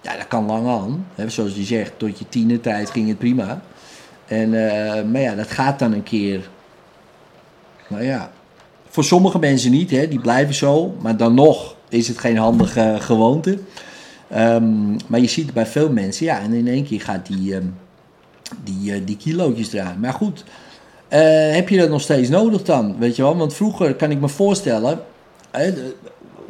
ja, dat kan lang aan. Hè, zoals je zegt, tot je tienertijd ging het prima. En, eh, maar ja, dat gaat dan een keer. Nou ja, voor sommige mensen niet, hè, die blijven zo, maar dan nog is het geen handige gewoonte. Ehm, maar je ziet bij veel mensen, ja, en in één keer gaat die, ehm, die, eh, die kilootjes eraan. Maar goed, eh, heb je dat nog steeds nodig dan? Weet je wel? Want vroeger kan ik me voorstellen. De-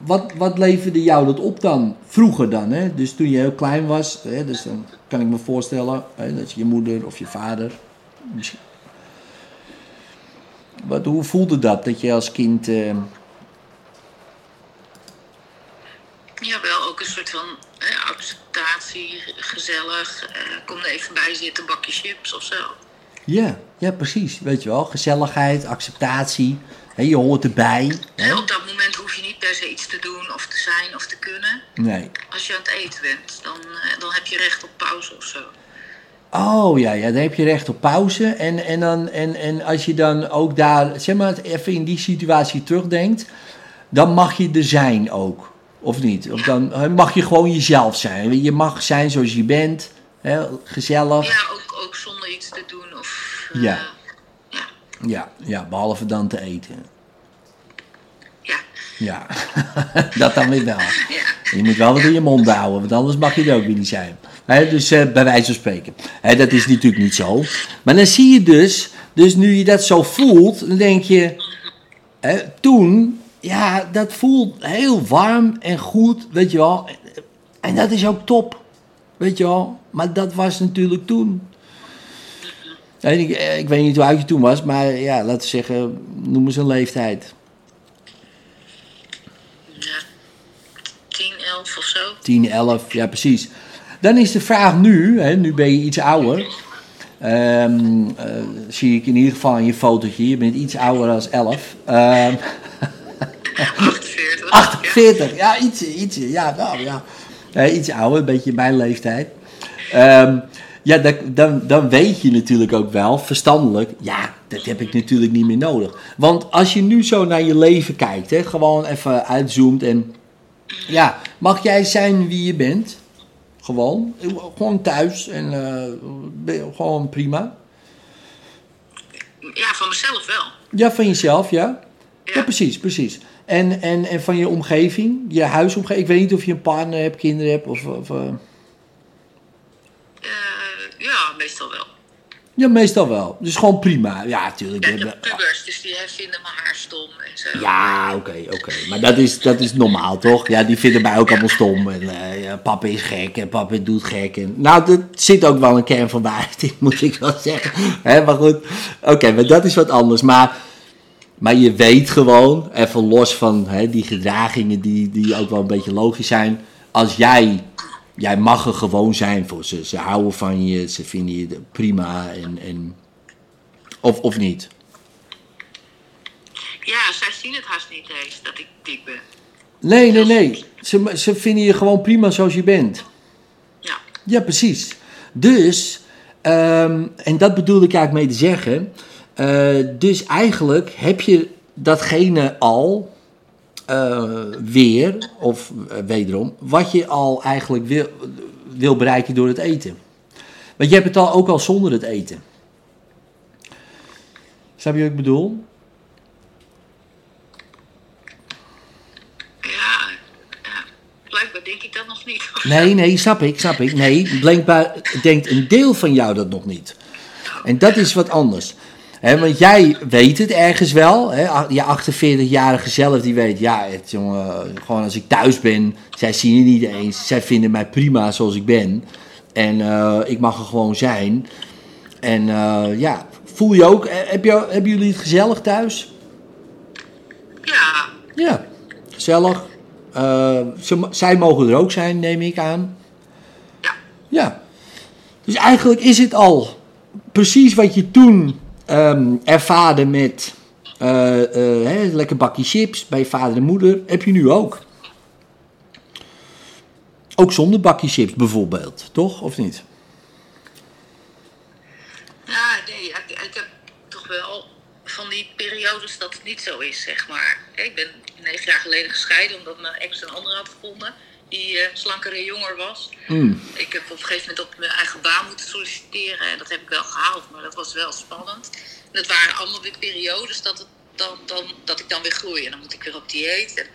wat, wat leverde jou dat op dan? Vroeger dan, hè? Dus toen je heel klein was. Hè? Dus dan kan ik me voorstellen hè, dat je moeder of je vader. Misschien. Wat, hoe voelde dat? Dat je als kind. eh, Ja, wel ook een soort van eh, acceptatie, gezellig. eh, kom er even bij zitten, bakje chips of zo. ja, ja, precies. Weet je wel? Gezelligheid, acceptatie. Hè, je hoort erbij. Hè? Op dat moment hoef je niet per se iets te doen of te zijn of te kunnen. Nee. Als je aan het eten bent, dan, eh, dan heb je recht op pauze of zo. Oh ja, ja, dan heb je recht op pauze. En, en, dan, en, en als je dan ook daar, zeg maar, even in die situatie terugdenkt, dan mag je er zijn ook. Of niet? Of dan mag je gewoon jezelf zijn. Je mag zijn zoals je bent. Hè, gezellig. Ja, ook, ook zonder iets te doen of... eh, Ja. Ja. Ja, ja, behalve dan te eten. Ja. Ja, dat dan weer wel. Ja. Je moet wel wat in je mond houden, want anders mag je er ook weer niet zijn. Dus eh, bij wijze van spreken. Dat is natuurlijk niet zo. Maar dan zie je dus, dus nu je dat zo voelt, dan denk je, toen, ja, dat voelt heel warm en goed, weet je wel. En dat is ook top, weet je wel. Maar dat was natuurlijk toen. Ik, eh, ik weet niet hoe oud je toen was, maar ja, laten we zeggen, noem eens een leeftijd. ja. 10, 11 of zo. 10, 11, ja precies. Dan is de vraag nu, hè, nu ben je iets ouder. Ehm, eh, zie ik in ieder geval in je fotootje, je bent iets ouder dan 11. Ehm 48. 48, ja, ietsje, ietsje, ja, nou ja. Iets ouder, een beetje mijn leeftijd. Ehm, ja, dat, dan, dan weet je natuurlijk ook wel, verstandelijk, ja, dat heb ik natuurlijk niet meer nodig. Want als je nu zo naar je leven kijkt, hè, gewoon even uitzoomt en, ja, mag jij zijn wie je bent? Gewoon, gewoon thuis en eh, gewoon prima. Ja, van mezelf wel. Ja, van jezelf, ja? Ja, Ja. precies, precies. En, en, en van je omgeving, je huisomgeving. Ik weet niet of je een partner hebt, kinderen hebt of... of eh, Eh, ja, meestal wel. Ja, meestal wel. Dus gewoon prima. Ja, natuurlijk. Ja, heb pubers, dus die vinden mijn haar stom en zo. Ja, oké, oké. Maar dat is, dat is normaal, toch? Ja, die vinden mij ook allemaal stom. En eh, ja, papa is gek en papa doet gek. En, nou, er zit ook wel een kern van waarheid in, moet ik wel zeggen. Hè, maar goed, oké, maar dat is wat anders. Maar, maar je weet gewoon, even los van die gedragingen die, die ook wel een beetje logisch zijn. Als jij, jij mag er gewoon zijn voor ze. Ze houden van je, ze vinden je prima en... en of, of niet? Ja, zij zien het haast niet eens dat ik dik ben. Nee, nee, nee. Ze, ze vinden je gewoon prima zoals je bent. Ja. Ja, precies. Dus, ehm, en dat bedoelde ik eigenlijk mee te zeggen. eh, dus eigenlijk heb je datgene al eh, weer, of eh, wederom, wat je al eigenlijk wil, wil bereiken door het eten. Want je hebt het al ook al zonder het eten. Snap je wat ik bedoel? Ja, ja, blijkbaar denk ik dat nog niet. Nee, nee, snap ik, snap ik. Nee, blijkbaar denkt een deel van jou dat nog niet. En dat is wat anders. Want jij weet het ergens wel. Hè, je 48-jarige zelf die weet, ja, het, jongen, gewoon als ik thuis ben, zij zien het niet eens. Zij vinden mij prima zoals ik ben. En eh, ik mag er gewoon zijn. En eh, ja, voel je ook, eh, heb je, hebben jullie het gezellig thuis? Ja, Ja, gezellig. Ze, zij mogen er ook zijn, neem ik aan. ja. Ja. Dus eigenlijk is het al precies wat je toen ehm, ervaarde met eh, eh, lekker bakje chips bij vader en moeder, heb je nu ook. Ook zonder bakje chips bijvoorbeeld, toch? Of niet? Ja, nee, ik, ik heb toch wel van die periodes dat het niet zo is, zeg maar. Ik ben negen jaar geleden gescheiden omdat mijn ex een andere had gevonden. Die eh, slanker en jonger was. Mm. Ik heb op een gegeven moment op mijn eigen baan moeten solliciteren. En dat heb ik wel gehaald, maar dat was wel spannend. En dat waren allemaal weer periodes dat, het dan, dan, dat ik dan weer groei. En dan moet ik weer op dieet. En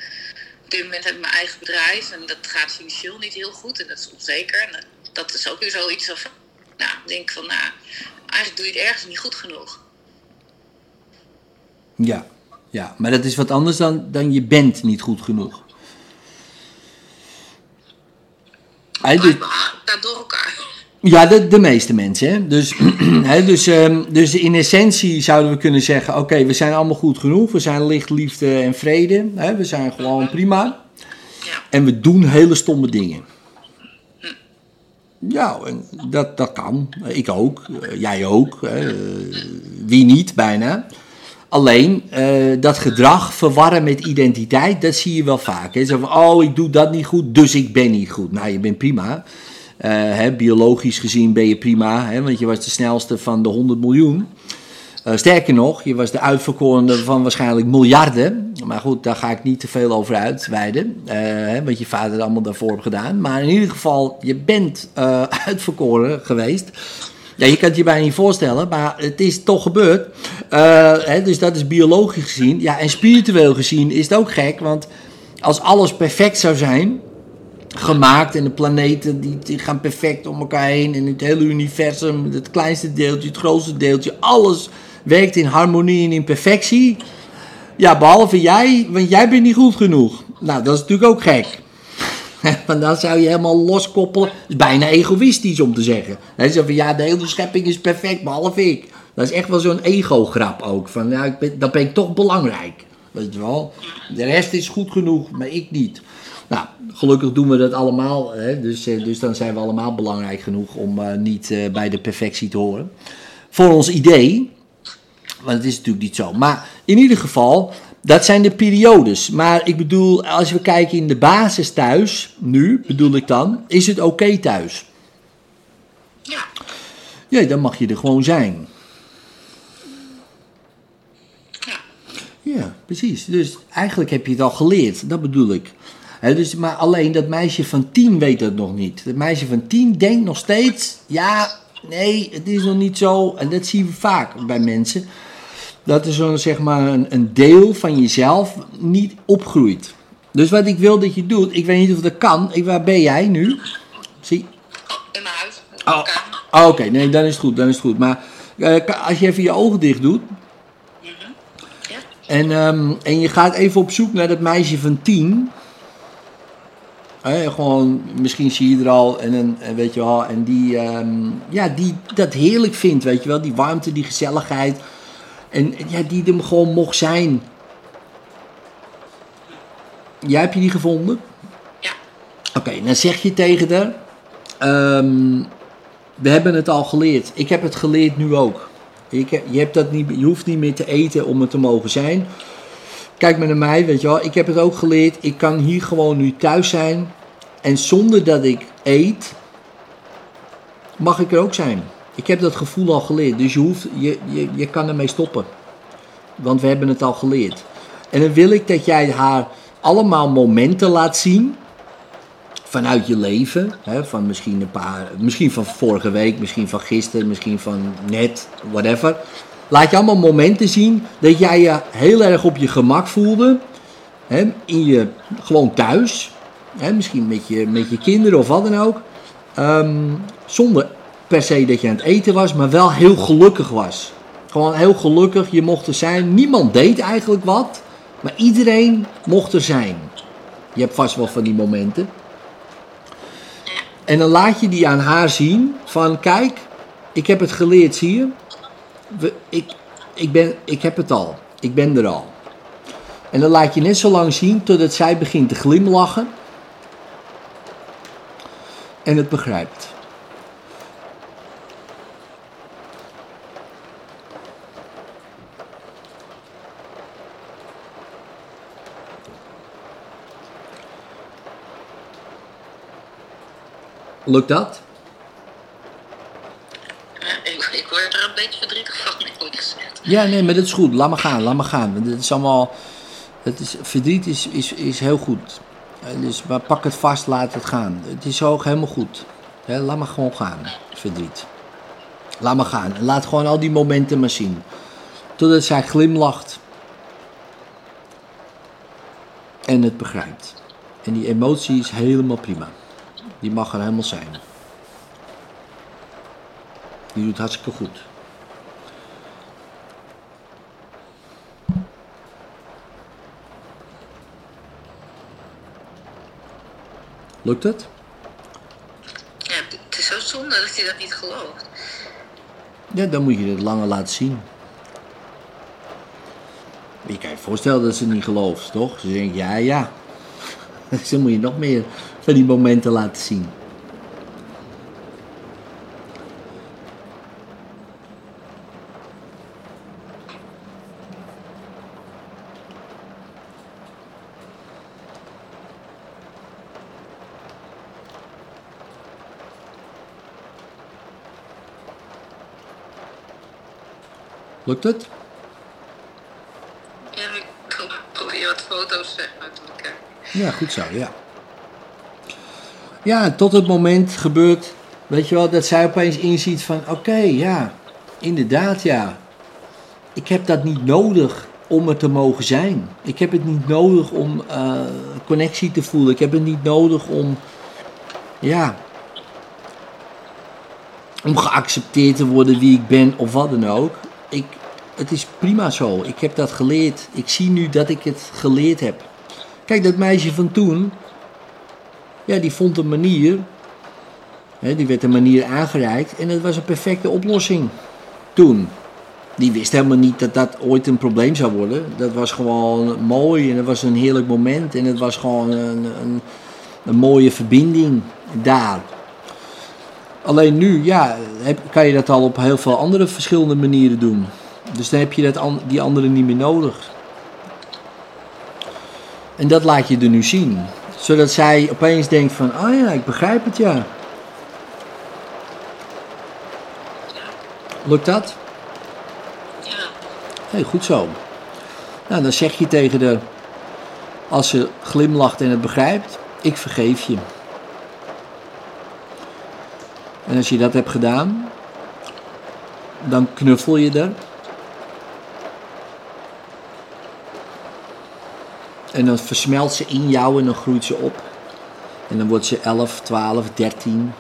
op dit moment heb ik mijn eigen bedrijf. En dat gaat financieel niet heel goed. En dat is onzeker. En dat, is ook weer zoiets van... Nou, ik denk van, nou, eigenlijk doe je het ergens niet goed genoeg. Ja. ja, maar dat is wat anders dan, dan je bent niet goed genoeg. Door elkaar. Ja, de, de meeste mensen. Hè? Dus, hè, dus, ehm, dus in essentie zouden we kunnen zeggen: oké, we zijn allemaal goed genoeg. We zijn licht, liefde en vrede. Hè? We zijn gewoon prima. Ja. En we doen hele stomme dingen. Ja, en dat, dat kan. Ik ook. Jij ook. Hè? Wie niet, bijna. Alleen, eh, dat gedrag verwarren met identiteit, dat zie je wel vaak. Hè? Zo van, oh, ik doe dat niet goed, dus ik ben niet goed. Nou, je bent prima. Eh, hè, biologisch gezien ben je prima, hè, want je was de snelste van de 100 miljoen. Eh, sterker nog, je was de uitverkorene van waarschijnlijk miljarden. Maar goed, daar ga ik niet te veel over uitweiden. hè, wat je vader allemaal daarvoor heeft gedaan. Maar in ieder geval, je bent eh, uitverkoren geweest. Ja, je kan het je bijna niet voorstellen, maar het is toch gebeurd. Eh, hè, dus dat is biologisch gezien. Ja, en spiritueel gezien is het ook gek, want als alles perfect zou zijn, gemaakt en de planeten die, die gaan perfect om elkaar heen en het hele universum, het kleinste deeltje, het grootste deeltje, alles werkt in harmonie en in perfectie. Ja, behalve jij, want jij bent niet goed genoeg. Nou, dat is natuurlijk ook gek. Want dan zou je helemaal loskoppelen. Dat is bijna egoïstisch om te zeggen. Zo van, ja, de hele schepping is perfect, behalve ik. Dat is echt wel zo'n ego-grap ook. Van, ja, ik ben, dan ben ik toch belangrijk. Weet je wel? De rest is goed genoeg, maar ik niet. Nou, gelukkig doen we dat allemaal. Hè? Dus, eh, dus dan zijn we allemaal belangrijk genoeg om eh, niet eh, bij de perfectie te horen. Voor ons idee. Want het is natuurlijk niet zo. Maar in ieder geval, dat zijn de periodes. Maar ik bedoel, als we kijken in de basis thuis, nu bedoel ik dan, is het oké thuis? Ja, Ja, dan mag je er gewoon zijn. ja. Ja, precies. Dus eigenlijk heb je het al geleerd, dat bedoel ik. Dus, maar alleen dat meisje van tien weet dat nog niet. Dat meisje van tien denkt nog steeds, ja, nee, het is nog niet zo. En dat zien we vaak bij mensen. Dat er zo'n, zeg maar, een, een deel van jezelf niet opgroeit. Dus wat ik wil dat je doet, ik weet niet of dat kan. Ik, waar ben jij nu? Zie, in mijn huis. in Oh, oh, oké, nee, dan is het goed, dan is het goed. Maar eh, als je even je ogen dicht doet Ja. en, ehm, en je gaat even op zoek naar dat meisje van tien. Hè, gewoon, misschien zie je er al en, een, en weet je wel, en die, ehm, ja, die dat heerlijk vindt, weet je wel, die warmte, die gezelligheid. En ja, die er gewoon mocht zijn. Jij heb je die gevonden? Ja. Oké, dan zeg je tegen haar. ehm, we hebben het al geleerd. Ik heb het geleerd nu ook. Ik heb, je, hebt dat niet, je hoeft niet meer te eten om het te mogen zijn. Kijk maar naar mij, weet je wel. Ik heb het ook geleerd. Ik kan hier gewoon nu thuis zijn. En zonder dat ik eet, mag ik er ook zijn. Ik heb dat gevoel al geleerd. Dus je, hoeft, je, je, je kan ermee stoppen. Want we hebben het al geleerd. En dan wil ik dat jij haar allemaal momenten laat zien vanuit je leven. Hè, van misschien een paar, misschien van vorige week, misschien van gisteren, misschien van net, whatever. laat je allemaal momenten zien dat jij je heel erg op je gemak voelde. Hè, in je, gewoon thuis. Hè, misschien met je, met je kinderen of wat dan ook. Ehm, zonder per se dat je aan het eten was, maar wel heel gelukkig was. Gewoon heel gelukkig, je mocht er zijn. Niemand deed eigenlijk wat, maar iedereen mocht er zijn. Je hebt vast wel van die momenten. En dan laat je die aan haar zien van kijk, ik heb het geleerd, zie je. Ik, ik, ben, ik heb het al. Ik ben er al. En dan laat je net zo lang zien totdat zij begint te glimlachen. En het begrijpt. Lukt dat? Eh, ik, ik word er een beetje verdrietig van, eerlijk gezegd. Ja, nee, maar dat is goed. Laat maar gaan, laat maar gaan. Want Het is allemaal... Het is, verdriet is, is, is heel goed. Eh, Dus maar pak het vast, laat het gaan. Het is ook helemaal goed. Laat maar gewoon gaan, verdriet. Laat maar gaan. En laat gewoon al die momenten maar zien. Totdat zij glimlacht. En het begrijpt. En die emotie is helemaal prima. Die mag er helemaal zijn. Die doet hartstikke goed. Lukt het? Ja, het is zo zonde dat hij dat niet gelooft. Ja, dan moet je het langer laten zien. Je kan je voorstellen dat ze het niet gelooft, toch? Ze denkt, ja, ja. Dus dan moet je nog meer van die momenten laten zien. Lukt het? Ja, ik probeer wat foto's zeg maar te bekijken. Ja, goed zo, ja. Ja, tot het moment gebeurt, weet je wel, dat zij opeens inziet van, oké, ja, inderdaad, ja. Ik heb dat niet nodig om er te mogen zijn. Ik heb het niet nodig om eh, connectie te voelen. Ik heb het niet nodig om, ja, om geaccepteerd te worden wie ik ben of wat dan ook. Ik, het is prima zo. Ik heb dat geleerd. Ik zie nu dat ik het geleerd heb. Kijk, dat meisje van toen, ja, die vond een manier, hè, die werd een manier aangereikt en het was een perfecte oplossing toen. Die wist helemaal niet dat dat ooit een probleem zou worden. Dat was gewoon mooi en het was een heerlijk moment en het was gewoon een, een, een mooie verbinding daar. Alleen nu, ja, kan je dat al op heel veel andere verschillende manieren doen. Dus dan heb je dat, die andere niet meer nodig. En dat laat je er nu zien. Zodat zij opeens denkt van, oh ja, ik begrijp het ja. Lukt dat? Ja, Hey, goed zo. Nou, dan zeg je tegen de, als ze glimlacht en het begrijpt, ik vergeef je. En als je dat hebt gedaan, dan knuffel je er. En dan versmelt ze in jou en dan groeit ze op. En dan wordt ze 11, 12, 13.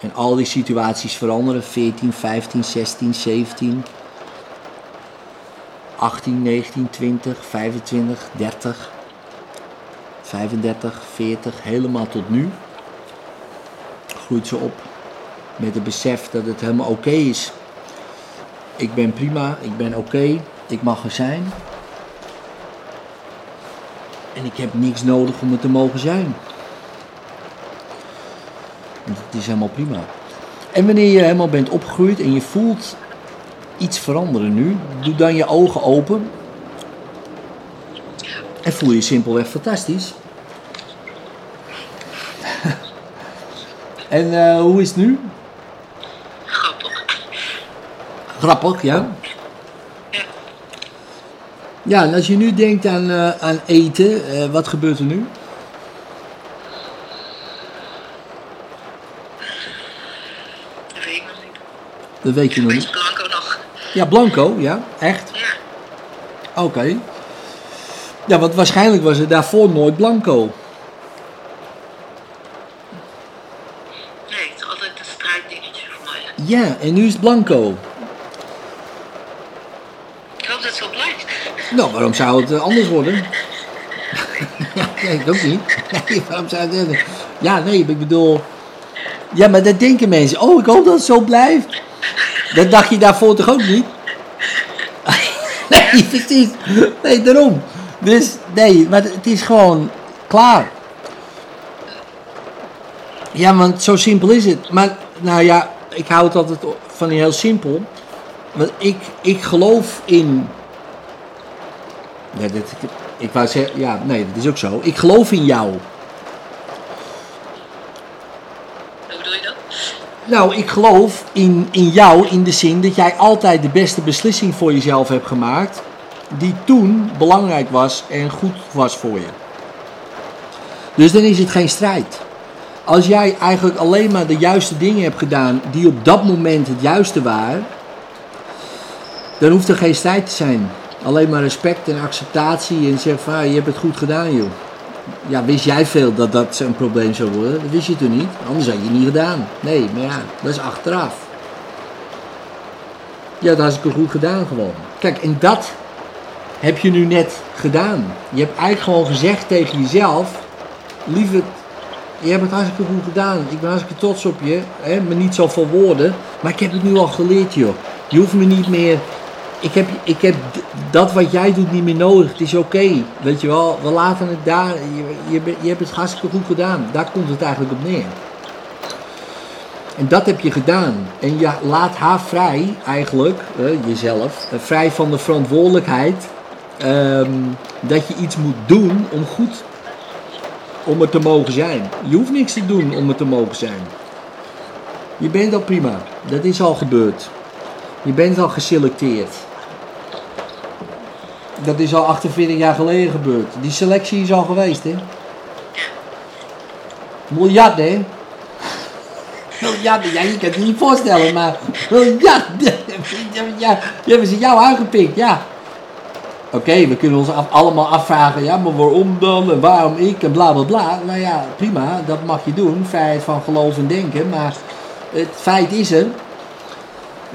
En al die situaties veranderen. 14, 15, 16, 17. 18, 19, 20, 25, 30, 35, 40, helemaal tot nu. Groeit ze op met het besef dat het helemaal oké is. Ik ben prima, ik ben oké, ik mag er zijn. En ik heb niks nodig om er te mogen zijn. Dat is helemaal prima. En wanneer je helemaal bent opgegroeid en je voelt iets veranderen nu, doe dan je ogen open. En voel je simpelweg fantastisch. en eh, hoe is het nu? grappig. Grappig? Ja. Ja, en als je nu denkt aan, eh, aan eten, eh, wat gebeurt er nu? Dat weet ik nog niet. Dat weet je nog niet. Blanco nog Ja, blanco, ja, echt. Ja. Oké. Ja, want waarschijnlijk was het daarvoor nooit blanco. Nee, het is altijd een strijddingetje voor mij. Ja, en nu is het blanco. Ik hoop dat het zo blijft. Waarom zou het eh, anders worden? nee, ik ook niet. Waarom zou het... eh, Ja, nee, ik bedoel... Ja, maar dat denken mensen. Oh, ik hoop dat het zo blijft. Dat dacht je daarvoor toch ook niet? nee, precies. Nee, daarom. Dus, nee, maar het is gewoon klaar. Ja, want zo simpel is het. Maar, nou ja, ik hou het altijd van heel simpel. Want ik, ik geloof in ja, dit, ik wou zeggen, ja, nee, dat is ook zo. Ik geloof in jou. Hoe bedoel je dat? Nou, ik geloof in, in jou in de zin dat jij altijd de beste beslissing voor jezelf hebt gemaakt. Die toen belangrijk was en goed was voor je. Dus dan is het geen strijd. Als jij eigenlijk alleen maar de juiste dingen hebt gedaan die op dat moment het juiste waren. Dan hoeft er geen strijd te zijn. Alleen maar respect en acceptatie en zeg van ah, je hebt het goed gedaan joh. Ja, wist jij veel dat dat een probleem zou worden? Dat wist je toen niet. Anders had je het niet gedaan. Nee, maar ja, dat is achteraf. Ja, dat ik goed gedaan gewoon. Kijk, en dat heb je nu net gedaan. Je hebt eigenlijk gewoon gezegd tegen jezelf, lieverd, je hebt het hartstikke goed gedaan. Ik ben hartstikke trots op je. Hè? Maar niet zoveel woorden. Maar ik heb het nu al geleerd, joh. Je hoeft me niet meer. Ik heb, ik heb dat wat jij doet niet meer nodig. Het is oké. Weet je wel, we laten het daar. Je, je, hebt het hartstikke goed gedaan. Daar komt het eigenlijk op neer. En dat heb je gedaan. En je laat haar vrij, eigenlijk, jezelf, eh, vrij van de verantwoordelijkheid. ehm, dat je iets moet doen om goed om er te mogen zijn. Je hoeft niks te doen om er te mogen zijn. Je bent al prima. Dat is al gebeurd. Je bent al geselecteerd. Dat is al 48 jaar geleden gebeurd. Die selectie is al geweest, hè? Miljarden, hè? Miljarden, ja, je kan het niet voorstellen, maar miljarden. Ja, die hebben ze jou aangepikt, ja. Oké, we kunnen ons allemaal afvragen, ja, maar waarom dan en waarom ik en bla bla bla. Nou ja, prima, dat mag je doen, vrijheid van geloof en denken. Maar het feit is er,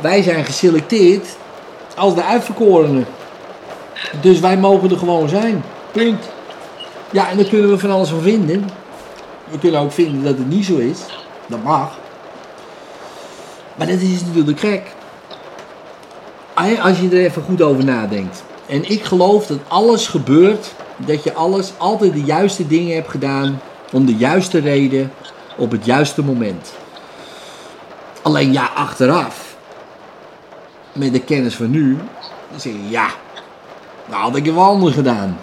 wij zijn geselecteerd als de uitverkorenen. Dus wij mogen er gewoon zijn. Punt. Ja, en daar kunnen we van alles van vinden. We kunnen ook vinden dat het niet zo is. Dat mag. Maar dat is natuurlijk gek. Als je er even goed over nadenkt. En ik geloof dat alles gebeurt, dat je alles, altijd de juiste dingen hebt gedaan, om de juiste reden, op het juiste moment. Alleen ja, achteraf, met de kennis van nu, dan zeg je ja, nou had ik het wel anders gedaan.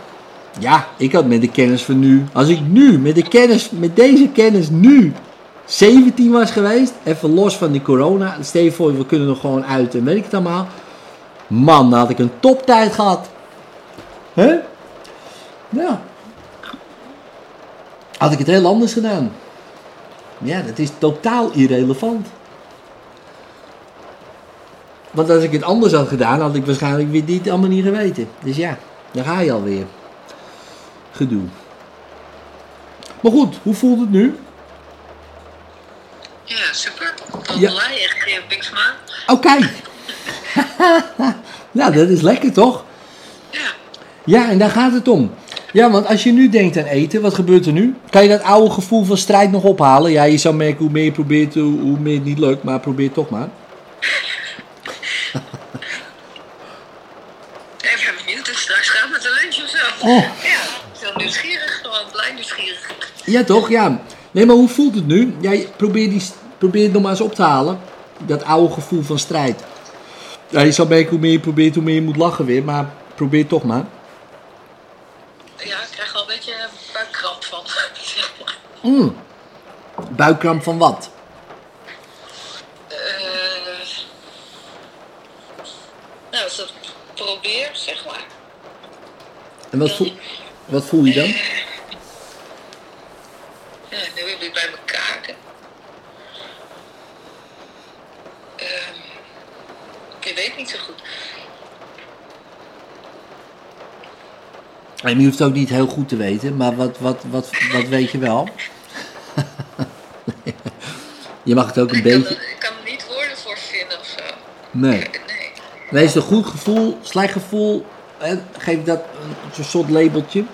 Ja, ik had met de kennis van nu, als ik nu, met de kennis, met deze kennis nu 17 was geweest, even los van die corona, stel je voor, we kunnen nog gewoon uit en weet ik het allemaal. Man, dan had ik een toptijd gehad. Hè? Ja. Had ik het heel anders gedaan. Ja, dat is totaal irrelevant. Want als ik het anders had gedaan, had ik waarschijnlijk weer dit allemaal niet geweten. Dus ja, daar ga je alweer. Gedoe. Maar goed, hoe voelt het nu? Ja, super. Wel Ja. blij, echt geen Bigsma. Oké. nou, dat is lekker toch? Ja. Ja, en daar gaat het om. Ja, want als je nu denkt aan eten, wat gebeurt er nu? Kan je dat oude gevoel van strijd nog ophalen? Ja, je zou merken hoe meer je probeert, hoe meer het niet lukt, maar probeer toch maar. Ik ben benieuwd het straks gaat met de lunch of zo. Oh. Ja, zo nieuwsgierig, gewoon blij nieuwsgierig. Ja, toch? Ja. Nee, maar hoe voelt het nu? Jij probeer, die, probeer het nog maar eens op te halen. Dat oude gevoel van strijd. Ja, je zou merken hoe meer je probeert, hoe meer je moet lachen weer, maar probeer toch maar. Ja, ik krijg wel een beetje buikkramp van. Mm. Buikkramp van wat? Eh, nou, als ik dat probeer, zeg maar. En wat voel, wat voel je dan? Ja, nu weer bij elkaar. Ehm, ja, je weet niet zo goed. En je hoeft het ook niet heel goed te weten, maar wat, wat, wat, wat weet je wel? je mag het ook een Ik kan, beetje... er, ik kan er niet woorden voor vinden of zo. Nee. Nee. Nee, is het een goed gevoel, slecht gevoel? Geef dat een soort labeltje.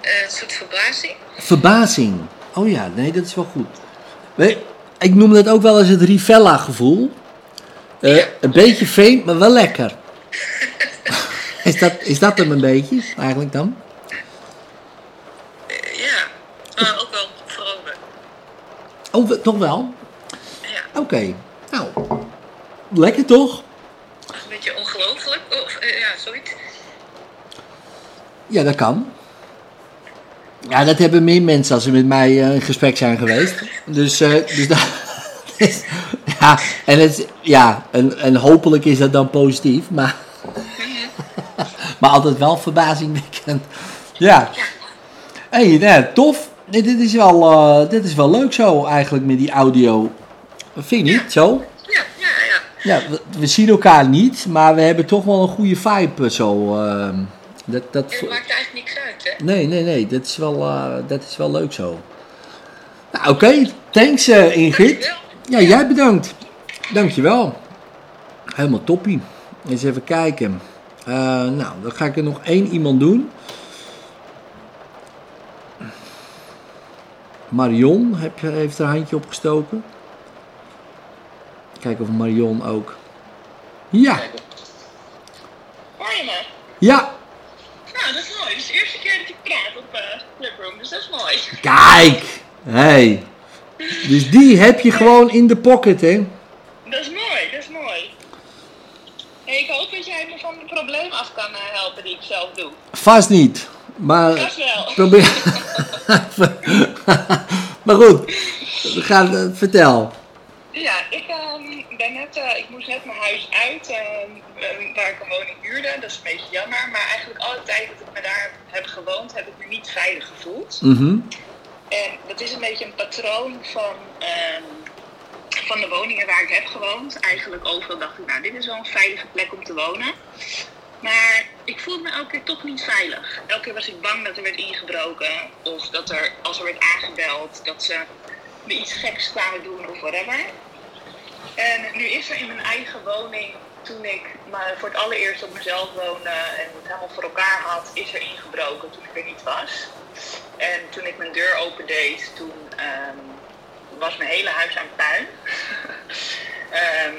Eh, een soort verbazing. Verbazing. Oh ja, nee, dat is wel goed. Ik noem dat ook wel eens het Rivella gevoel. Eh, een beetje vreemd, maar wel lekker. is, dat, is dat hem een beetje, eigenlijk dan? Eh, ja, maar ook wel vrolijk. Oh, toch wel? Ja, Oké. Nou, lekker toch? een beetje ongelooflijk. Of, eh, ja, zoiets. Ja, dat kan. Ja, dat hebben meer mensen als ze met mij eh, in gesprek zijn geweest. Dus, eh, dus dat, ja, en, het, ja en, en hopelijk is dat dan positief, maar, maar altijd wel verbazingwekkend. Ja. Hé, hey, nou, tof. Nee, dit, is wel, dit is wel leuk zo eigenlijk met die audio. Vind je niet zo? Ja, we, we zien elkaar niet, maar we hebben toch wel een goede vibe eh, zo. eh, dat, dat, Het maakt eigenlijk niks uit, hè? Nee, nee, nee, dat is wel, eh, dat is wel leuk zo. Nou, oké, thanks eh, Ingrid. Ja, jij bedankt. Dankjewel. Helemaal toppie. Eens even kijken. Nou, dan ga ik er nog één iemand doen. Marion heb, je- heeft haar handje opgestoken. Kijken of Marion ook. Ja, Hoor je me? ja. Nou, dat is mooi. Het is de eerste keer dat ik praat op uh, Clubroom, dus dat is mooi. Kijk. Hey. Dus die heb je gewoon in de pocket, hè? Dat is mooi, dat is mooi. Hey, ik hoop dat jij me van het probleem af kan eh, helpen die ik zelf doe. Vast niet. Maar Dat wel. probeer. maar goed, we gaan, eh, vertel. Ja, ik ehm, ben net, eh, ik moest net mijn huis uit, ehm, eh, waar ik een woning huurde. Dat is een beetje jammer, maar eigenlijk alle tijd dat ik me daar heb gewoond, heb ik me niet veilig gevoeld. Mhm. En dat is een beetje een patroon van, ehm, van de woningen waar ik heb gewoond. Eigenlijk overal dacht ik, nou, dit is wel een veilige plek om te wonen. Maar ik voelde me elke keer toch niet veilig. Elke keer was ik bang dat er werd ingebroken. Of dat er, als er werd aangebeld, dat ze me iets geks kwamen doen of whatever. En nu is er in mijn eigen woning, toen ik maar voor het allereerst op mezelf woonde en het helemaal voor elkaar had, is er ingebroken toen ik er niet was. En toen ik mijn deur opendeed, toen ehm, was mijn hele huis aan puin. Ehm,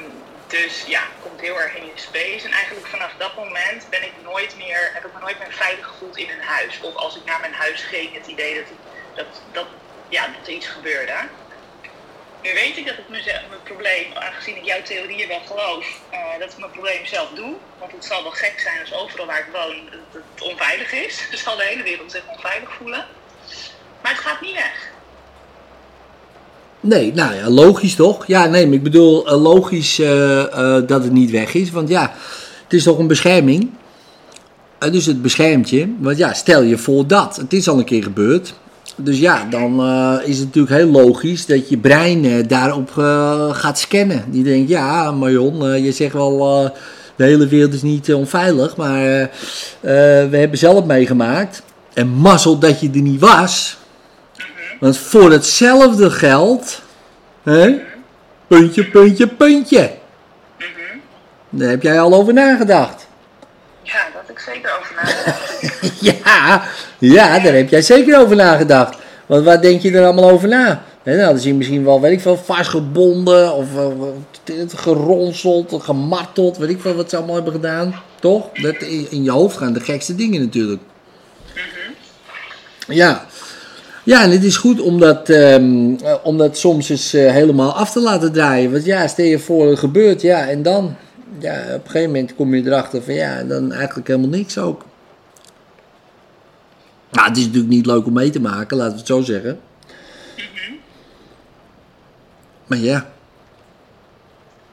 dus ja, komt heel erg in je space. En eigenlijk vanaf dat moment ben ik nooit meer, heb ik me nooit meer veilig gevoeld in een huis. Of als ik naar mijn huis ging, het idee dat, dat, dat, ja, dat er iets gebeurde. Nu weet ik dat mezelf, mijn probleem, aangezien ik jouw theorieën wel geloof, eh, dat ik mijn probleem zelf doe. Want het zal wel gek zijn als overal waar ik woon het onveilig is. Dan zal de hele wereld zich onveilig voelen. Maar het gaat niet weg. Nee, nou ja, logisch toch? Ja, nee, maar ik bedoel eh, logisch eh, dat het niet weg is. Want ja, het is toch een bescherming. Dus het beschermt je. Want ja, stel je voor dat. Het is al een keer gebeurd. Dus ja, dan eh, is het natuurlijk heel logisch dat je brein eh, daarop eh, gaat scannen. Die denkt, ja, Marion, je zegt wel, de hele wereld is niet onveilig. Maar we hebben zelf meegemaakt. En mazzel dat je er niet was. Want voor hetzelfde geld, hè, puntje, puntje, puntje. Daar heb jij al over nagedacht. Ja, daar had ik zeker over nagedacht. ja, ja, daar heb jij zeker over nagedacht. Want waar denk je er allemaal over na? Nou, dan zie je misschien wel, weet ik veel, vastgebonden of eh, geronseld, gemarteld, weet ik veel wat ze allemaal hebben gedaan. Toch? Dat, in je hoofd gaan de gekste dingen natuurlijk. Ja. Ja, en het is goed om dat, ehm, eh, om dat soms eens helemaal af te laten draaien. Want ja, stel je voor het gebeurt, ja, en dan? Ja, op een gegeven moment kom je erachter van ja, dan eigenlijk helemaal niks ook. Nou, het is natuurlijk niet leuk om mee te maken, laten we het zo zeggen. Maar ja.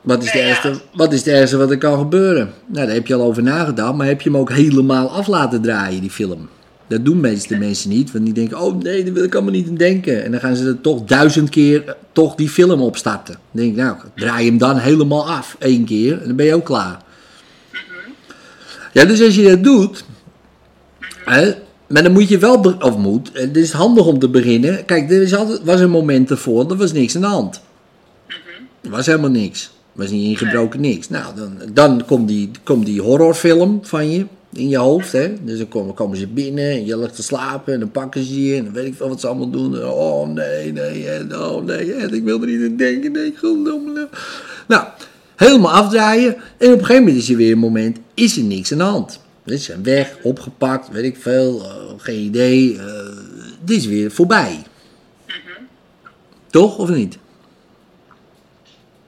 Wat is, de ja. ergste, wat is het ergste wat er kan gebeuren? Nou, daar heb je al over nagedacht, maar heb je hem ook helemaal af laten draaien, die film? Dat doen meeste mensen niet, want die denken, oh nee, daar wil ik allemaal niet aan denken. En dan gaan ze er toch duizend keer eh, toch die film opstarten. Dan denk ik, nou, draai hem dan helemaal af, één keer, en dan ben je ook klaar. Ja, dus als je dat doet, hè, maar dan moet je wel, of moet, het is handig om te beginnen. Kijk, er is altijd, was een moment ervoor, er was niks aan de hand. Er was helemaal niks. Er was niet ingebroken, niks. Nou, dan, dan komt, die, komt die horrorfilm van je in je hoofd. Hè? Dus dan komen, komen ze binnen en je ligt te slapen en dan pakken ze je en dan weet ik veel wat ze allemaal doen. Oh nee, nee, en oh nee, en ik wil er niet aan denken. Nee, het Nou, helemaal afdraaien en op een gegeven moment is er weer een moment, is er niks aan de hand. Ze zijn weg, opgepakt, weet ik veel, eh, geen idee. eh het is weer voorbij. Toch of niet?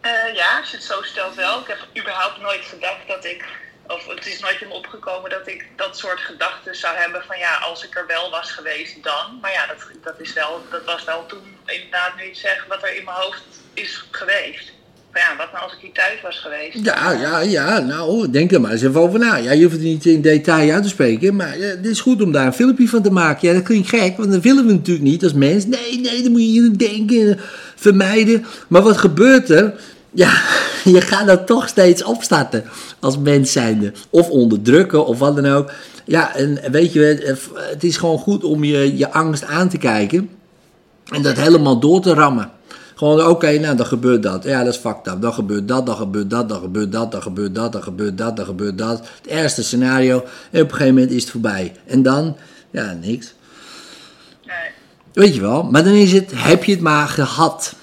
Eh, ja, als je het zo stelt wel. Ik heb überhaupt nooit gedacht dat ik, of het is nooit in me opgekomen dat ik dat soort gedachten zou hebben van ja, als ik er wel was geweest dan. Maar ja, dat, dat, is wel, dat was wel toen inderdaad nu iets zeggen wat er in mijn hoofd is geweest. Ja, wat nou als ik hier thuis was geweest? Ja, ja, ja, nou, denk er maar eens even over na. Ja, je hoeft het niet in detail uit te spreken, maar ja, het is goed om daar een filmpje van te maken. Ja, dat klinkt gek, want dat willen we natuurlijk niet als mens. Nee, nee, dan moet je niet denken, vermijden. Maar wat gebeurt er? Ja, je gaat dat toch steeds opstarten als mens zijnde. Of onderdrukken, of wat dan ook. Ja, en weet je, het is gewoon goed om je, je angst aan te kijken. En dat helemaal door te rammen. Gewoon, oké, nou, dan gebeurt dat. Ja, dat is fucked up. Dan gebeurt dat, dan gebeurt dat, dan gebeurt dat, dan gebeurt dat, dan gebeurt dat, dan gebeurt dat. Het ergste scenario. En op een gegeven moment is het voorbij. En dan, ja, niks. Weet je wel, maar dan is het, heb je het maar gehad.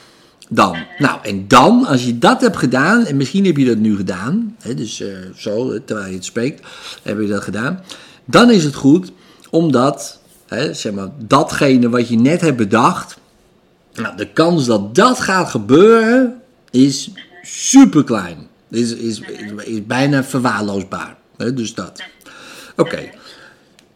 Dan. Nou, en dan, als je dat hebt gedaan, en misschien heb je dat nu gedaan, hè, dus eh, zo, terwijl je het spreekt, heb je dat gedaan. Dan is het goed, omdat, hè, zeg maar, datgene wat je net hebt bedacht, nou, de kans dat dat gaat gebeuren, is super klein. Is, is, is, is bijna verwaarloosbaar. Dus dat. Oké.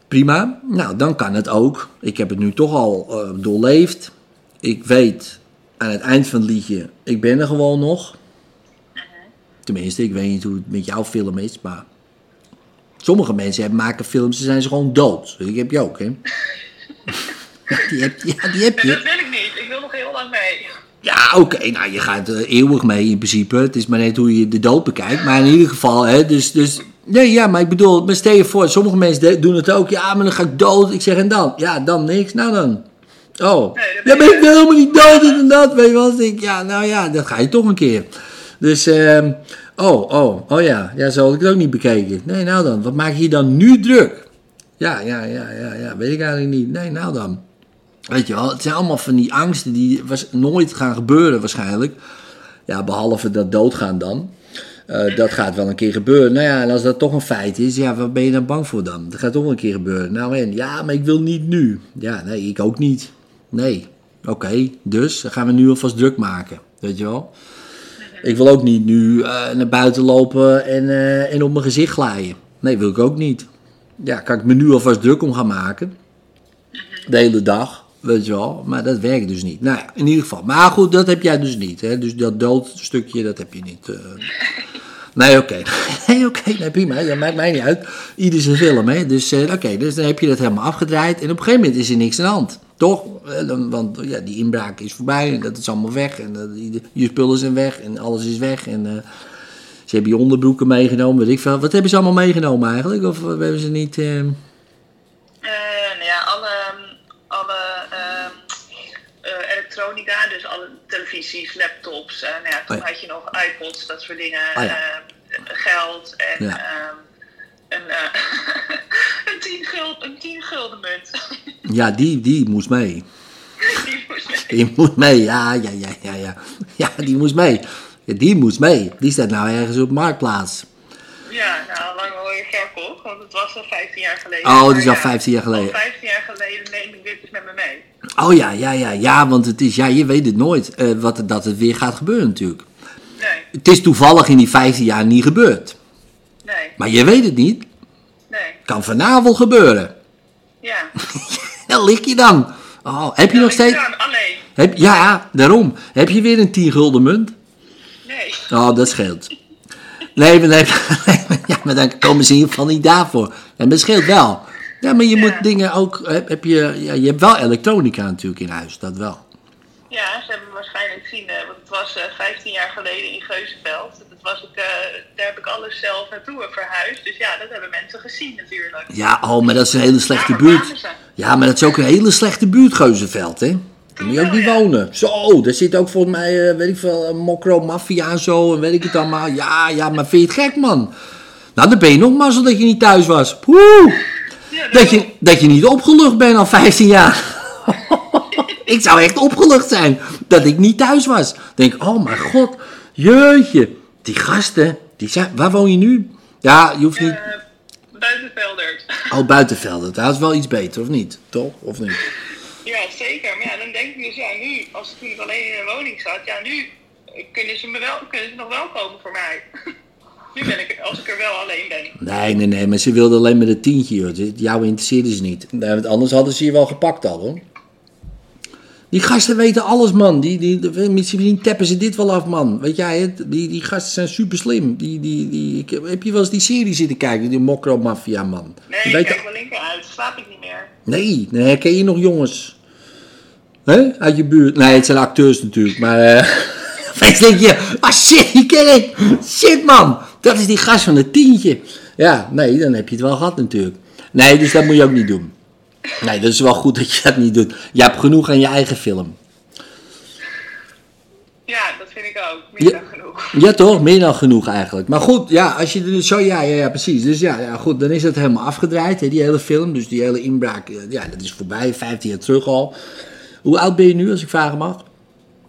Prima. Nou, dan kan het ook. Ik heb het nu toch al eh, doorleefd. Ik weet aan het eind van het liedje, ik ben er gewoon nog. Tenminste, ik weet niet hoe het met jouw film is, maar... Sommige mensen hebben, maken films, ze zijn ze gewoon dood. Die heb je ook, hè? die, heb, ja, die heb je. dat wil ik niet. Ik wil nog heel lang mee. Ja, oké. Nou, je gaat er eeuwig mee in principe. Het is maar net hoe je de dood bekijkt. Maar in ieder geval, hè. Dus, dus nee, ja, maar ik bedoel, maar stel je voor, sommige mensen doen het ook. Ja, maar dan ga ik dood. Ik zeg, en dan? Ja, dan niks. Nou dan. Oh. Nee, ja, ben ik helemaal niet dood dat. Weet je wel. Dan denk ik, ja, nou ja, dat ga je toch een keer. Dus, ehm oh, oh, oh ja. Ja, zo had ik het ook niet bekeken. Nee, nou dan. Wat maak je je dan nu druk? Ja, ja, ja, ja, ja. Weet ik eigenlijk niet. Nee, nou dan. Weet je wel, het zijn allemaal van die angsten die was nooit gaan gebeuren waarschijnlijk. Ja, behalve dat doodgaan dan. Eh, dat gaat wel een keer gebeuren. Nou ja, en als dat toch een feit is, ja, waar ben je dan bang voor dan? Dat gaat toch wel een keer gebeuren. Nou en, ja, maar ik wil niet nu. Ja, nee, ik ook niet. Nee. Oké, dus dan gaan we nu alvast druk maken. Weet je wel? Ik wil ook niet nu eh, naar buiten lopen en, eh, en op mijn gezicht glijden. Nee, wil ik ook niet. Ja, kan ik me nu alvast druk om gaan maken de hele dag, weet je wel. Maar dat werkt dus niet. Nou ja, in ieder geval. Maar goed, dat heb jij dus niet. Hè? Dus dat doodstukje, dat heb je niet. eh. Nee, oké. Nee, oké, nee, prima. Dat maakt mij niet uit. Ieder zijn film, hè. Dus eh, oké, dus dan heb je dat helemaal afgedraaid. En op een gegeven moment is er niks aan de hand. Toch? Eh, Want ja, die inbraak is voorbij en dat is allemaal weg. En ieder- je spullen zijn weg en alles is weg. En ze hebben je onderbroeken meegenomen, weet ik veel. Wat hebben ze allemaal meegenomen eigenlijk? Of hebben ze niet... eh, Eh, nou ja, alle, alle ehm, eh, elektronica, dus alle televisies, laptops. eh, nou ja, toen Oh had je nog iPods, dat soort dingen. Oh ja. ehm, geld en Ja. ehm, een, eh, een, 10 gulden, een 10 gulden munt. Ja, die, die moest mee. Die moest mee. Die moest mee, ja, ja, ja, ja, ja. Ja, die moest mee. Die moest mee. Die staat nou ergens op Marktplaats. Ja, nou, lang hoor je gek op, want het was al 15 jaar geleden. Oh, het is al ja, 15 jaar geleden. Al 15 jaar geleden neem ik dit dus met me mee. Oh ja, ja, ja, ja, want het is, ja, je weet het nooit eh, wat, dat het weer gaat gebeuren natuurlijk. Nee, Het is toevallig in die 15 jaar niet gebeurd. nee, Maar je weet het niet. nee. Kan vanavond gebeuren. Ja. Dan lig je dan. Oh, heb je nog steeds... Ja, alleen. Heb, ja, daarom. Heb je weer een 10 gulden munt? Nee. Oh, dat scheelt. Nee, maar, nee, ja, maar dan komen ze in ieder geval niet daarvoor. En dat scheelt wel. Ja, maar je Ja. moet dingen ook... Heb, heb je, ja, je hebt wel elektronica natuurlijk in huis, dat wel. Ja, ze hebben waarschijnlijk zien, eh, want het was eh, 15 jaar geleden in Geuzenveld. Dat was ik, eh, daar heb ik alles zelf naartoe verhuisd. Dus ja, dat hebben mensen gezien natuurlijk. Ja, oh, maar dat is een hele slechte buurt. Ja, maar dat is ook een hele slechte buurt, Geuzenveld, hè? Daar moet je ook niet wonen. Zo, daar zit ook volgens mij, weet ik veel, mokro maffia en zo, en weet ik het allemaal. Ja, ja, maar vind je het gek, man? Nou, dan ben je nog mazzel dat je niet thuis was. Poeh! Dat je, dat je niet opgelucht bent al 15 jaar. ik zou echt opgelucht zijn dat ik niet thuis was. Denk, oh mijn god, jeetje. Die gasten, die zijn, waar woon je nu? Ja, je hoeft niet... Buitenveldert. Oh, buitenvelden. Dat is wel iets beter, of niet? Toch? Of niet? Ja, zeker. Maar ja, dan denk ik dus, ja, nu, als ik toen alleen in een woning zat, ja, nu kunnen ze, me wel, kunnen ze nog wel komen voor mij. nu ben ik, als ik er wel alleen ben. Nee, nee, nee, maar ze wilden alleen met een tientje, joh. Jou interesseerde ze niet. Nee, want anders hadden ze je wel gepakt al, hoor. Die gasten weten alles, man. Die, die, misschien tappen ze dit wel af, man. Weet jij het? Die, die gasten zijn super slim. Die, die, die, ik, heb je wel eens die serie zitten kijken? Die Mokro Mafia, man. Nee, ik kijk wel linker uit, slaap ik niet meer. Nee, dan herken je nog jongens. Hè? Uit je buurt. Nee, het zijn acteurs natuurlijk, maar... Opeens denk je, ah shit, die ken ik. Shit man, dat is die gast van het tientje. Ja, nee, dan heb je het wel gehad natuurlijk. Nee, dus dat moet je ook niet doen. Nee, dat is wel goed dat je dat niet doet. Je hebt genoeg aan je eigen film. Ja, dat vind ik ook. Meer Ja. dan genoeg. Ja toch, meer dan genoeg eigenlijk. Maar goed, ja, als je er zo, ja, ja, ja, precies. Dus ja, ja, goed, dan is het helemaal afgedraaid, hè, die hele film. Dus die hele inbraak, eh, ja, dat is voorbij, 15 jaar terug al. Hoe oud ben je nu, als ik vragen mag?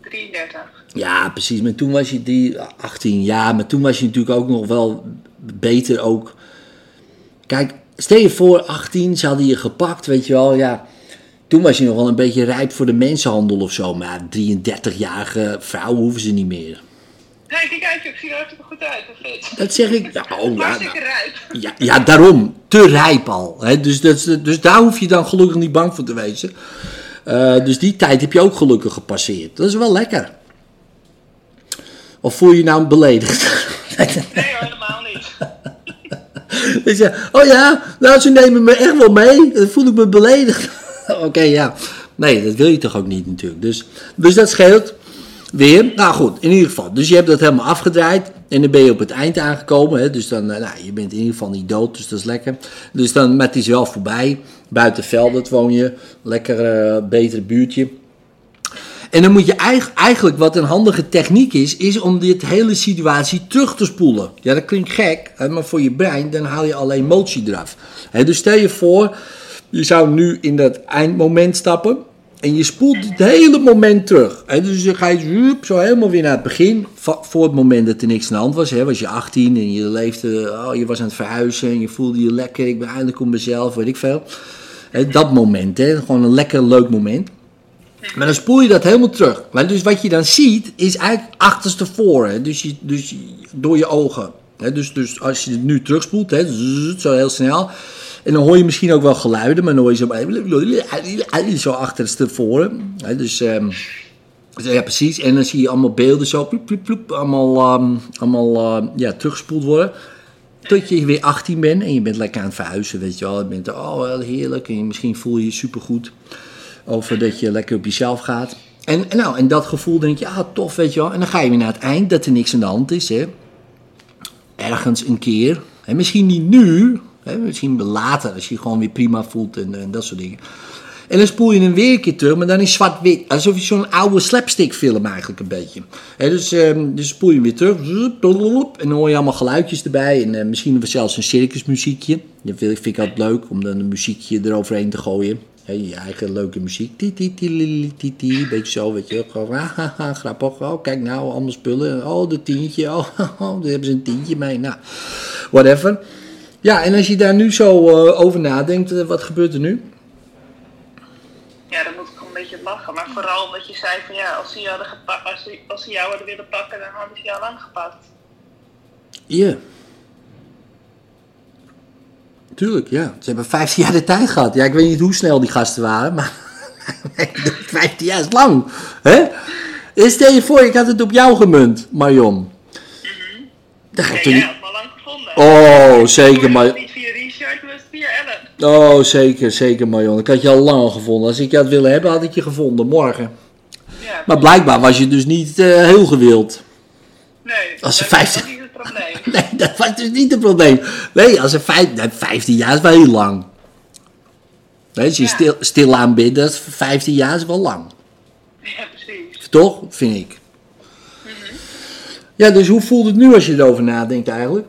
33. Ja, precies. Maar toen was je die 18 jaar. Maar toen was je natuurlijk ook nog wel beter ook. Kijk, stel je voor 18, ze hadden je gepakt, weet je wel. Ja, toen was je nog wel een beetje rijp voor de mensenhandel of zo. Maar 33-jarige vrouwen hoeven ze niet meer. Nee, kijk uit, ik zie er hartstikke goed uit. Dat fit. Dat zeg ik. Ja, oh, ja, nou, rijp. ja, ja, daarom. Te rijp al. Hè? Dus, dat, dus daar hoef je dan gelukkig niet bang voor te wezen. Eh, dus die tijd heb je ook gelukkig gepasseerd. Dat is wel lekker. Of voel je je nou beledigd? Nee helemaal niet. Dus ja, oh ja, nou ze nemen me echt wel mee. Dan voel ik me beledigd. Oké, ja. Nee, dat wil je toch ook niet natuurlijk. Dus, dus dat scheelt weer. Nou goed, in ieder geval. Dus je hebt dat helemaal afgedraaid. En dan ben je op het eind aangekomen. Hè? Dus dan, eh, nou, je bent in ieder geval niet dood, dus dat is lekker. Dus dan, maar het is wel voorbij. Buiten Veldert woon je. Lekker, eh, beter buurtje. En dan moet je eig- eigenlijk, wat een handige techniek is, is om dit hele situatie terug te spoelen. Ja, dat klinkt gek, maar voor je brein, dan haal je alleen motie eraf. Dus stel je voor, je zou nu in dat eindmoment stappen en je spoelt het hele moment terug. Dus dan ga je zo helemaal weer naar het begin, voor het moment dat er niks aan de hand was. Was je 18 en je leefde, oh, je was aan het verhuizen en je voelde je lekker, ik ben eindelijk op mezelf, weet ik veel. Dat moment, hè, gewoon een lekker leuk moment. Maar dan spoel je dat helemaal terug. Maar dus wat je dan ziet, is eigenlijk achterstevoren. Dus, je, dus je- door je ogen. Dus, dus als je het nu terugspoelt, hè, zo heel snel. En dan hoor je misschien ook wel geluiden, maar dan hoor je zo, zo achterstevoren. Hè, dus ehm, ja, precies. En dan zie je allemaal beelden zo, ploep, ploep, allemaal, ehm, allemaal ehm, ja, teruggespoeld worden. Tot je weer 18 bent en je bent lekker aan het verhuizen, weet je wel. Je bent, oh, wel heerlijk. En je- misschien voel je je supergoed over dat je lekker op jezelf gaat. En, nou, en dat gevoel denk je, ah, tof, weet je wel. En dan ga je weer naar het eind, dat er niks aan de hand is, hè. Ergens een keer. En misschien niet nu, hè, misschien later, als je je gewoon weer prima voelt en, en dat soort dingen. En dan spoel je hem weer een keer terug, maar dan is zwart-wit. Alsof je zo'n oude slapstick film eigenlijk een beetje. Hè, dus, ehm, dus spoel je hem weer terug. En dan hoor je allemaal geluidjes erbij. En eh, misschien zelfs een circusmuziekje. Dat vind ik altijd leuk, om dan een muziekje eroverheen te gooien. Je eigen leuke muziek. Beetje zo, weet je. Gewoon, ah, grappig. Oh, kijk nou, allemaal spullen. Oh, de tientje. Oh, oh, daar hebben ze een tientje mee. Nou, whatever. Ja, en als je daar nu zo eh, over nadenkt, eh, wat gebeurt er nu? Ja, dan moet ik een beetje lachen. Maar vooral omdat je zei van ja, als ze, je hadden als ze, als ze jou hadden willen pakken, dan hadden ze jou lang gepakt. Ja. Tuurlijk, ja. Ze hebben 15 jaar de tijd gehad. Ja, ik weet niet hoe snel die gasten waren, maar 15 jaar is lang. Hè? Stel je voor, ik had het op jou gemunt, Marion. Dan ga Ja, je toch jij niet... had me al lang gevonden. Oh, zeker, maar... maar... Niet via Richard, maar via Ellen. Oh, zeker, zeker Marion. Ik had je al lang al gevonden. Als ik je had willen hebben, had ik je gevonden morgen. Ja, Maar blijkbaar was je dus niet eh, heel gewild. nee, als ze dat 15 is niet het probleem. Nee, dat was dus niet het probleem. Nee, als er vijf, nee, 15 jaar is wel heel lang. Als je Ja. stil, dat is 15 jaar is wel lang. Ja, precies. Toch? Vind ik. Ja, dus hoe voelt het nu als je erover nadenkt eigenlijk?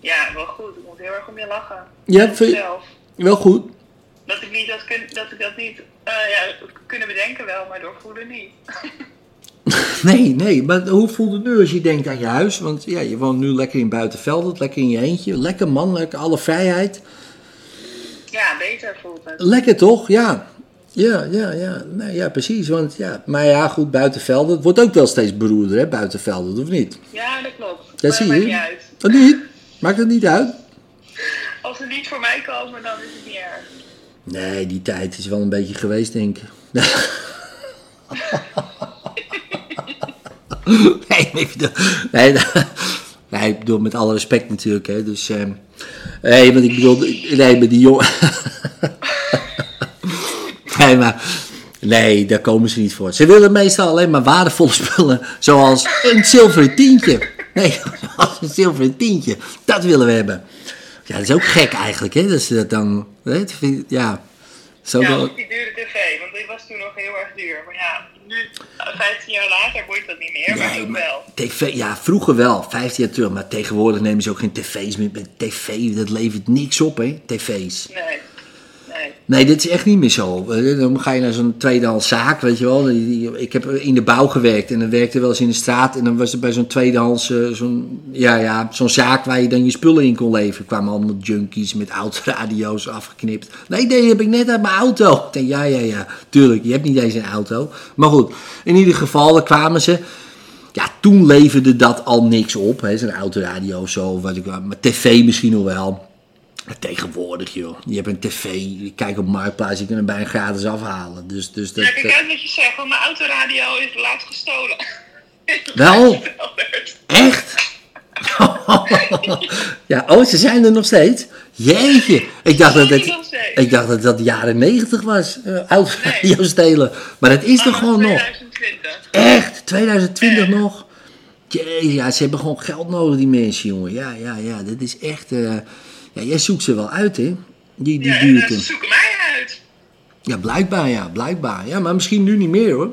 Ja, wel goed. Ik moet heel erg om je lachen. Ja, vind je-. Wel goed. Dat ik, niet dat, kun, dat ik dat niet eh, ja, kunnen bedenken wel, maar doorvoelen niet. Nee, nee, maar hoe voelt het nu als je denkt aan je huis? Want ja, je woont nu lekker in Buitenveldert, lekker in je eentje. Lekker man, lekker alle vrijheid. ja, beter voelt het. Lekker toch? Ja. Ja, ja, ja. Nee, ja, precies. Want ja, maar ja, goed, Buitenveldert. Het wordt ook wel steeds beroerder, hè, Buitenveldert, of niet? Ja, dat klopt. Maar zie dat je. maakt niet uit. Dat niet? Maakt het niet uit? Als ze niet voor mij komen, dan is het niet erg. Nee, die tijd is wel een beetje geweest, denk ik. nee, ik bedoel, nee, nee, ik bedoel met alle respect natuurlijk. Hè, dus, ehm, nee, want ik bedoel, nee, met die jongen. nee, maar, nee, daar komen ze niet voor. Ze willen meestal alleen maar waardevolle spullen, zoals een zilveren tientje. Nee, zoals een zilveren tientje. Dat willen we hebben. Ja, dat is ook gek eigenlijk, hè? Dat ze dat dan, vind- ja. Zo Ja, wel- die dure tv, want die was toen nog heel erg duur. Maar ja, nu, eh, 15 jaar later, boeit dat niet meer, maar toen wel. TV, ja, vroeger wel, 15 jaar terug. Maar tegenwoordig nemen ze ook geen tv's meer. TV, dat levert niks op, hè, tv's. Nee, nee. Dit is echt niet meer zo. Eh, Dan ga je naar zo'n tweedehands zaak, weet je wel. Ik heb in de bouw gewerkt en dan werkte wel eens in de straat. En dan was er bij zo'n tweedehands, eh, zo'n ja, ja, zo'n zaak waar je dan je spullen in kon leveren. Er kwamen allemaal junkies met autoradio's afgeknipt. Nee, nee, heb ik net uit mijn auto. Ja, ja, ja, tuurlijk, je hebt niet eens een auto. Maar goed, in ieder geval, daar kwamen ze. Ja, toen leverde dat al niks op. Zo'n autoradio of zo, wat ik, maar tv misschien nog wel. Tegenwoordig, joh. Je hebt een tv, je kijkt op Marktplaats, je kunt hem bijna gratis afhalen. Dus, dus dat, Ja, kijk uit wat je zegt, want mijn autoradio is laatst gestolen. Wel? Echt? ja, oh, ze zijn er nog steeds? Jeetje. Ik dacht dat het, ik dacht dat dat de jaren negentig was, uh, autoradio stelen. Maar dat is er gewoon nog. 2020. Echt? 2020 nog? Jezus, ja, ze hebben gewoon geld nodig, die mensen, jongen. Ja, ja, ja, dat is echt... eh, ja, jij zoekt ze wel uit, hè? Die, die Ja, ze zoeken mij uit. Ja, blijkbaar, ja, blijkbaar. Ja, maar misschien nu niet meer, hoor.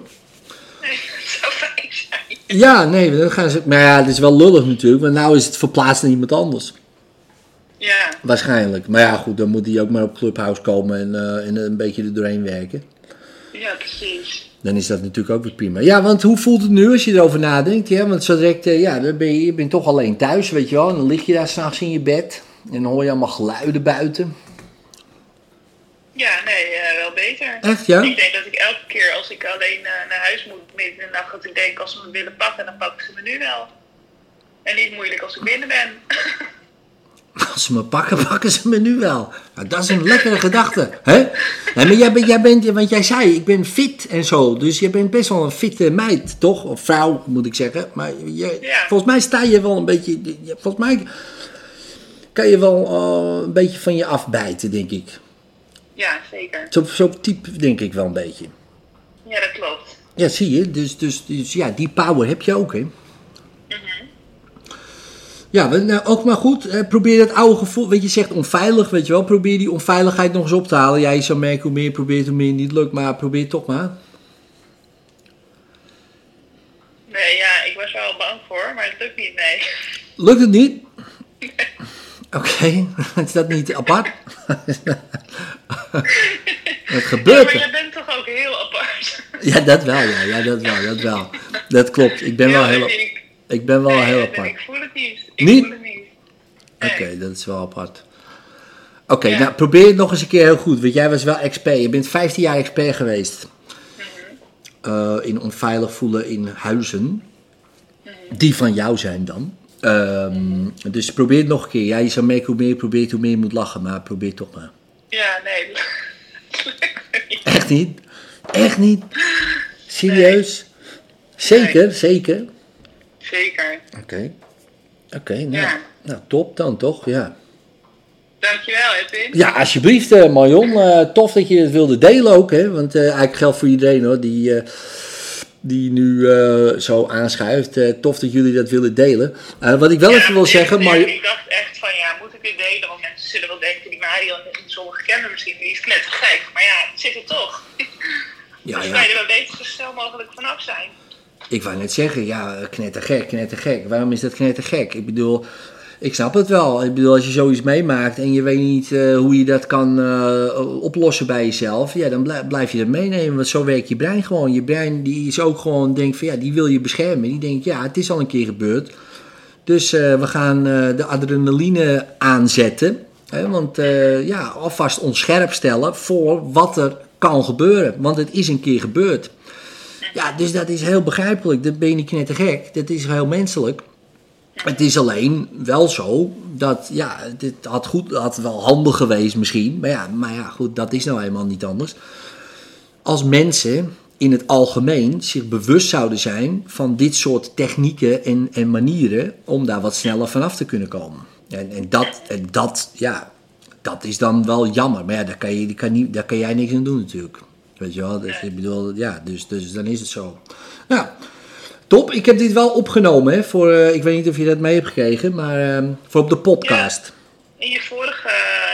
Nee, dat zou fijn zijn. Ja, nee, dan gaan ze... Maar ja, het is wel lullig natuurlijk, want nou is het verplaatst naar iemand anders. Ja, Waarschijnlijk. Maar ja, goed, dan moet hij ook maar op Clubhouse komen en, eh, en een beetje er doorheen werken. ja, precies. Dan is dat natuurlijk ook weer prima. Ja, want hoe voelt het nu als je erover nadenkt? Ja, want zo direct, eh, ja, dan ben je, je bent toch alleen thuis, weet je wel. En dan lig je daar s'nachts in je bed en hoor je allemaal geluiden buiten. Ja, nee, eh, wel beter. Echt, ja? Ik denk dat ik elke keer als ik alleen eh, naar huis moet midden in de nacht, dat ik denk als ze me willen pakken, dan pakken ze me nu wel. En niet moeilijk als ik binnen ben. Als ze me pakken, pakken ze me nu wel. Nou, dat is een lekkere gedachte. Hè? Nee, maar jij, bent, jij bent, want jij zei, ik ben fit en zo. Dus je bent best wel een fitte meid, toch? Of vrouw, moet ik zeggen. Maar je, Ja. volgens mij sta je wel een beetje... je- Volgens mij kan je wel eh, een beetje van je afbijten, denk ik. Ja, zeker. Zo, zo type denk ik wel een beetje. Ja, dat klopt. Ja, zie je. Dus, dus, dus ja, die power heb je ook, hè. Ja, we- nou, ook maar goed. probeer dat oude gevoel, weet je, zegt onveilig, weet je wel. Probeer die onveiligheid nog eens op te halen. Ja, je zou merken hoe meer je probeert, hoe meer niet lukt. Maar probeer toch maar. Nee, ja, ik was er wel bang voor, maar het lukt niet, nee. Lukt het niet? Oké, is dat niet apart? Wat Ja, gebeurt maar er? jij bent toch ook heel apart. Ja, dat wel, ja, ja, dat wel, dat wel. Dat klopt, ik ben wel Heel uniek. ik ben wel Nee, heel apart. Ik voel het niet. Ik Niet? voel het niet. Oké, dat is wel apart. Oké, Ja. nou probeer het nog eens een keer heel goed. Want jij was wel expert. Je bent 15 jaar expert geweest. Eh, in onveilig voelen in huizen. Die van jou zijn dan. Ehm, dus probeer het nog een keer. Ja, je zou merken hoe meer je probeert, hoe meer je moet lachen. Maar probeer toch maar. Ja, nee. niet. Echt niet? Echt niet? Serieus? Zeker, zeker. Zeker. Oké. Oké, nou, Ja. nou top dan toch? Ja. Dankjewel, Edwin. Ja, alsjeblieft eh, Marion. Eh, tof dat je het wilde delen ook. Hè? Want eh, eigenlijk geldt voor iedereen hoor, die, die nu eh, zo aanschuift. Eh, tof dat jullie dat willen delen. Eh, wat ik wel Ja, even wil ik- zeggen, ik, maar... ik dacht echt van ja, moet ik dit delen? Want mensen zullen wel denken, die Marion, sommigen kennen misschien, die is knettergek. Maar ja, het zit er toch. Ja, dus ja. wij er beter zo snel mogelijk vanaf zijn. Ik wou net zeggen, ja, knettergek, knettergek. Waarom is dat knettergek? Ik bedoel, ik snap het wel. Ik bedoel, als je zoiets meemaakt en je weet niet eh, hoe je dat kan eh, oplossen bij jezelf, ja, dan blij- blijf je dat meenemen. Want zo werkt je brein gewoon. Je brein die is ook gewoon, denkt van ja, die wil je beschermen. Die denkt, ja, het is al een keer gebeurd. Dus eh, we gaan de adrenaline aanzetten. Hè, want ja, alvast ons scherp stellen voor wat er kan gebeuren. Want het is een keer gebeurd. Ja, dus dat is heel begrijpelijk. Dat ben je niet knettergek. Dat is heel menselijk. Het is alleen wel zo dat, ja, dit had, goed, had wel handig geweest misschien. Maar ja, maar ja, goed, dat is nou eenmaal niet anders. Als mensen in het algemeen zich bewust zouden zijn van dit soort technieken en, en manieren om daar wat sneller vanaf te kunnen komen. En, en, dat, en dat, ja, dat is dan wel jammer. Maar ja, daar kan, je, daar kan, niet, daar kan jij niks aan doen natuurlijk. Weet je wel, dus, ik bedoel, ja, dus, dus dan is het zo. Ja, top. Ik heb dit wel opgenomen, hè, voor, eh, ik weet niet of je dat mee hebt gekregen, maar eh, voor op de podcast. In je vorige,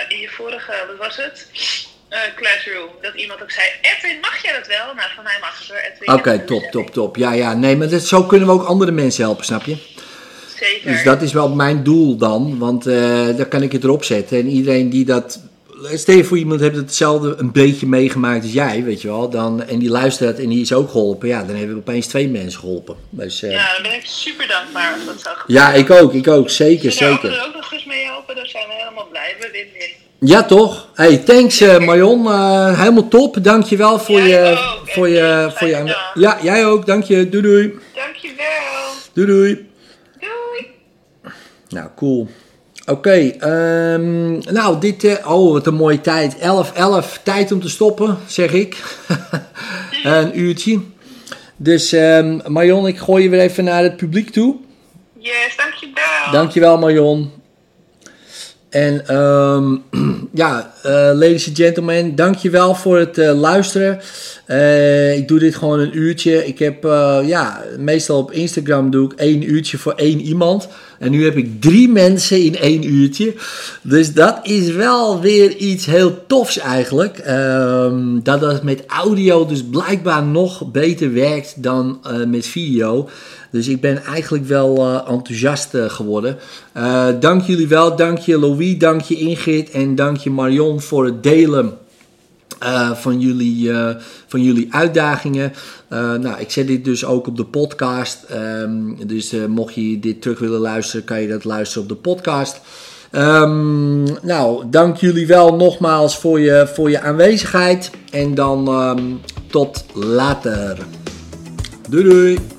in je vorige wat was het? Eh, classroom. Dat iemand ook zei, Edwin, mag jij dat wel? Nou, van mij mag het hoor, Edwin. Oké, top, top, top. Ja, ja, nee, maar dat, zo kunnen we ook andere mensen helpen, snap je? Zeker. Dus dat is wel mijn doel dan, want eh dan kan ik het erop zetten. En iedereen die dat. Stel je voor iemand heeft hetzelfde een beetje meegemaakt als jij, weet je wel. Dan, en die luistert en die is ook geholpen. Ja, dan hebben we opeens twee mensen geholpen. Dus, eh, Ja, dan ben ik super dankbaar als dat zou gebeuren. ja, ik ook, ik ook. Zeker, Zullen we zeker. er ook nog eens mee helpen? Dan zijn we helemaal blij. We. Ja, toch? Hey, thanks eh, Marion. Eh, helemaal top. Dankjewel voor Jij je... ook. Voor En je, voor je fijne dag. ja, jij ook. Dank je. Doei doei. Dankjewel. Doei doei. Doei. Nou, cool. Oké, ehm, nou, dit, eh, oh, wat een mooie tijd. 11, 11, tijd om te stoppen, zeg ik. een uurtje. Dus ehm Marion, ik gooi je weer even naar het publiek toe. Yes, dankjewel. Dankjewel Marion. En ehm, ja, eh, ladies and gentlemen, dankjewel voor het eh, luisteren. Ik doe dit gewoon een uurtje. Ik heb, ja, meestal op Instagram doe ik één uurtje voor één iemand. En nu heb ik drie mensen in één uurtje. Dus dat is wel weer iets heel tofs eigenlijk. Ehm, dat dat met audio dus blijkbaar nog beter werkt dan eh, met video. Dus ik ben eigenlijk wel eh, enthousiast eh, geworden. Dank jullie wel. Dank je Louis, dank je Ingrid en dank je Marion voor het delen eh, van, jullie, eh, van jullie uitdagingen. Eh, nou, ik zet dit dus ook op de podcast. Ehm, dus mocht je dit terug willen luisteren, kan je dat luisteren op de podcast. Ehm, nou, dank jullie wel nogmaals voor je, voor je aanwezigheid. En dan ehm, tot later. Doei doei.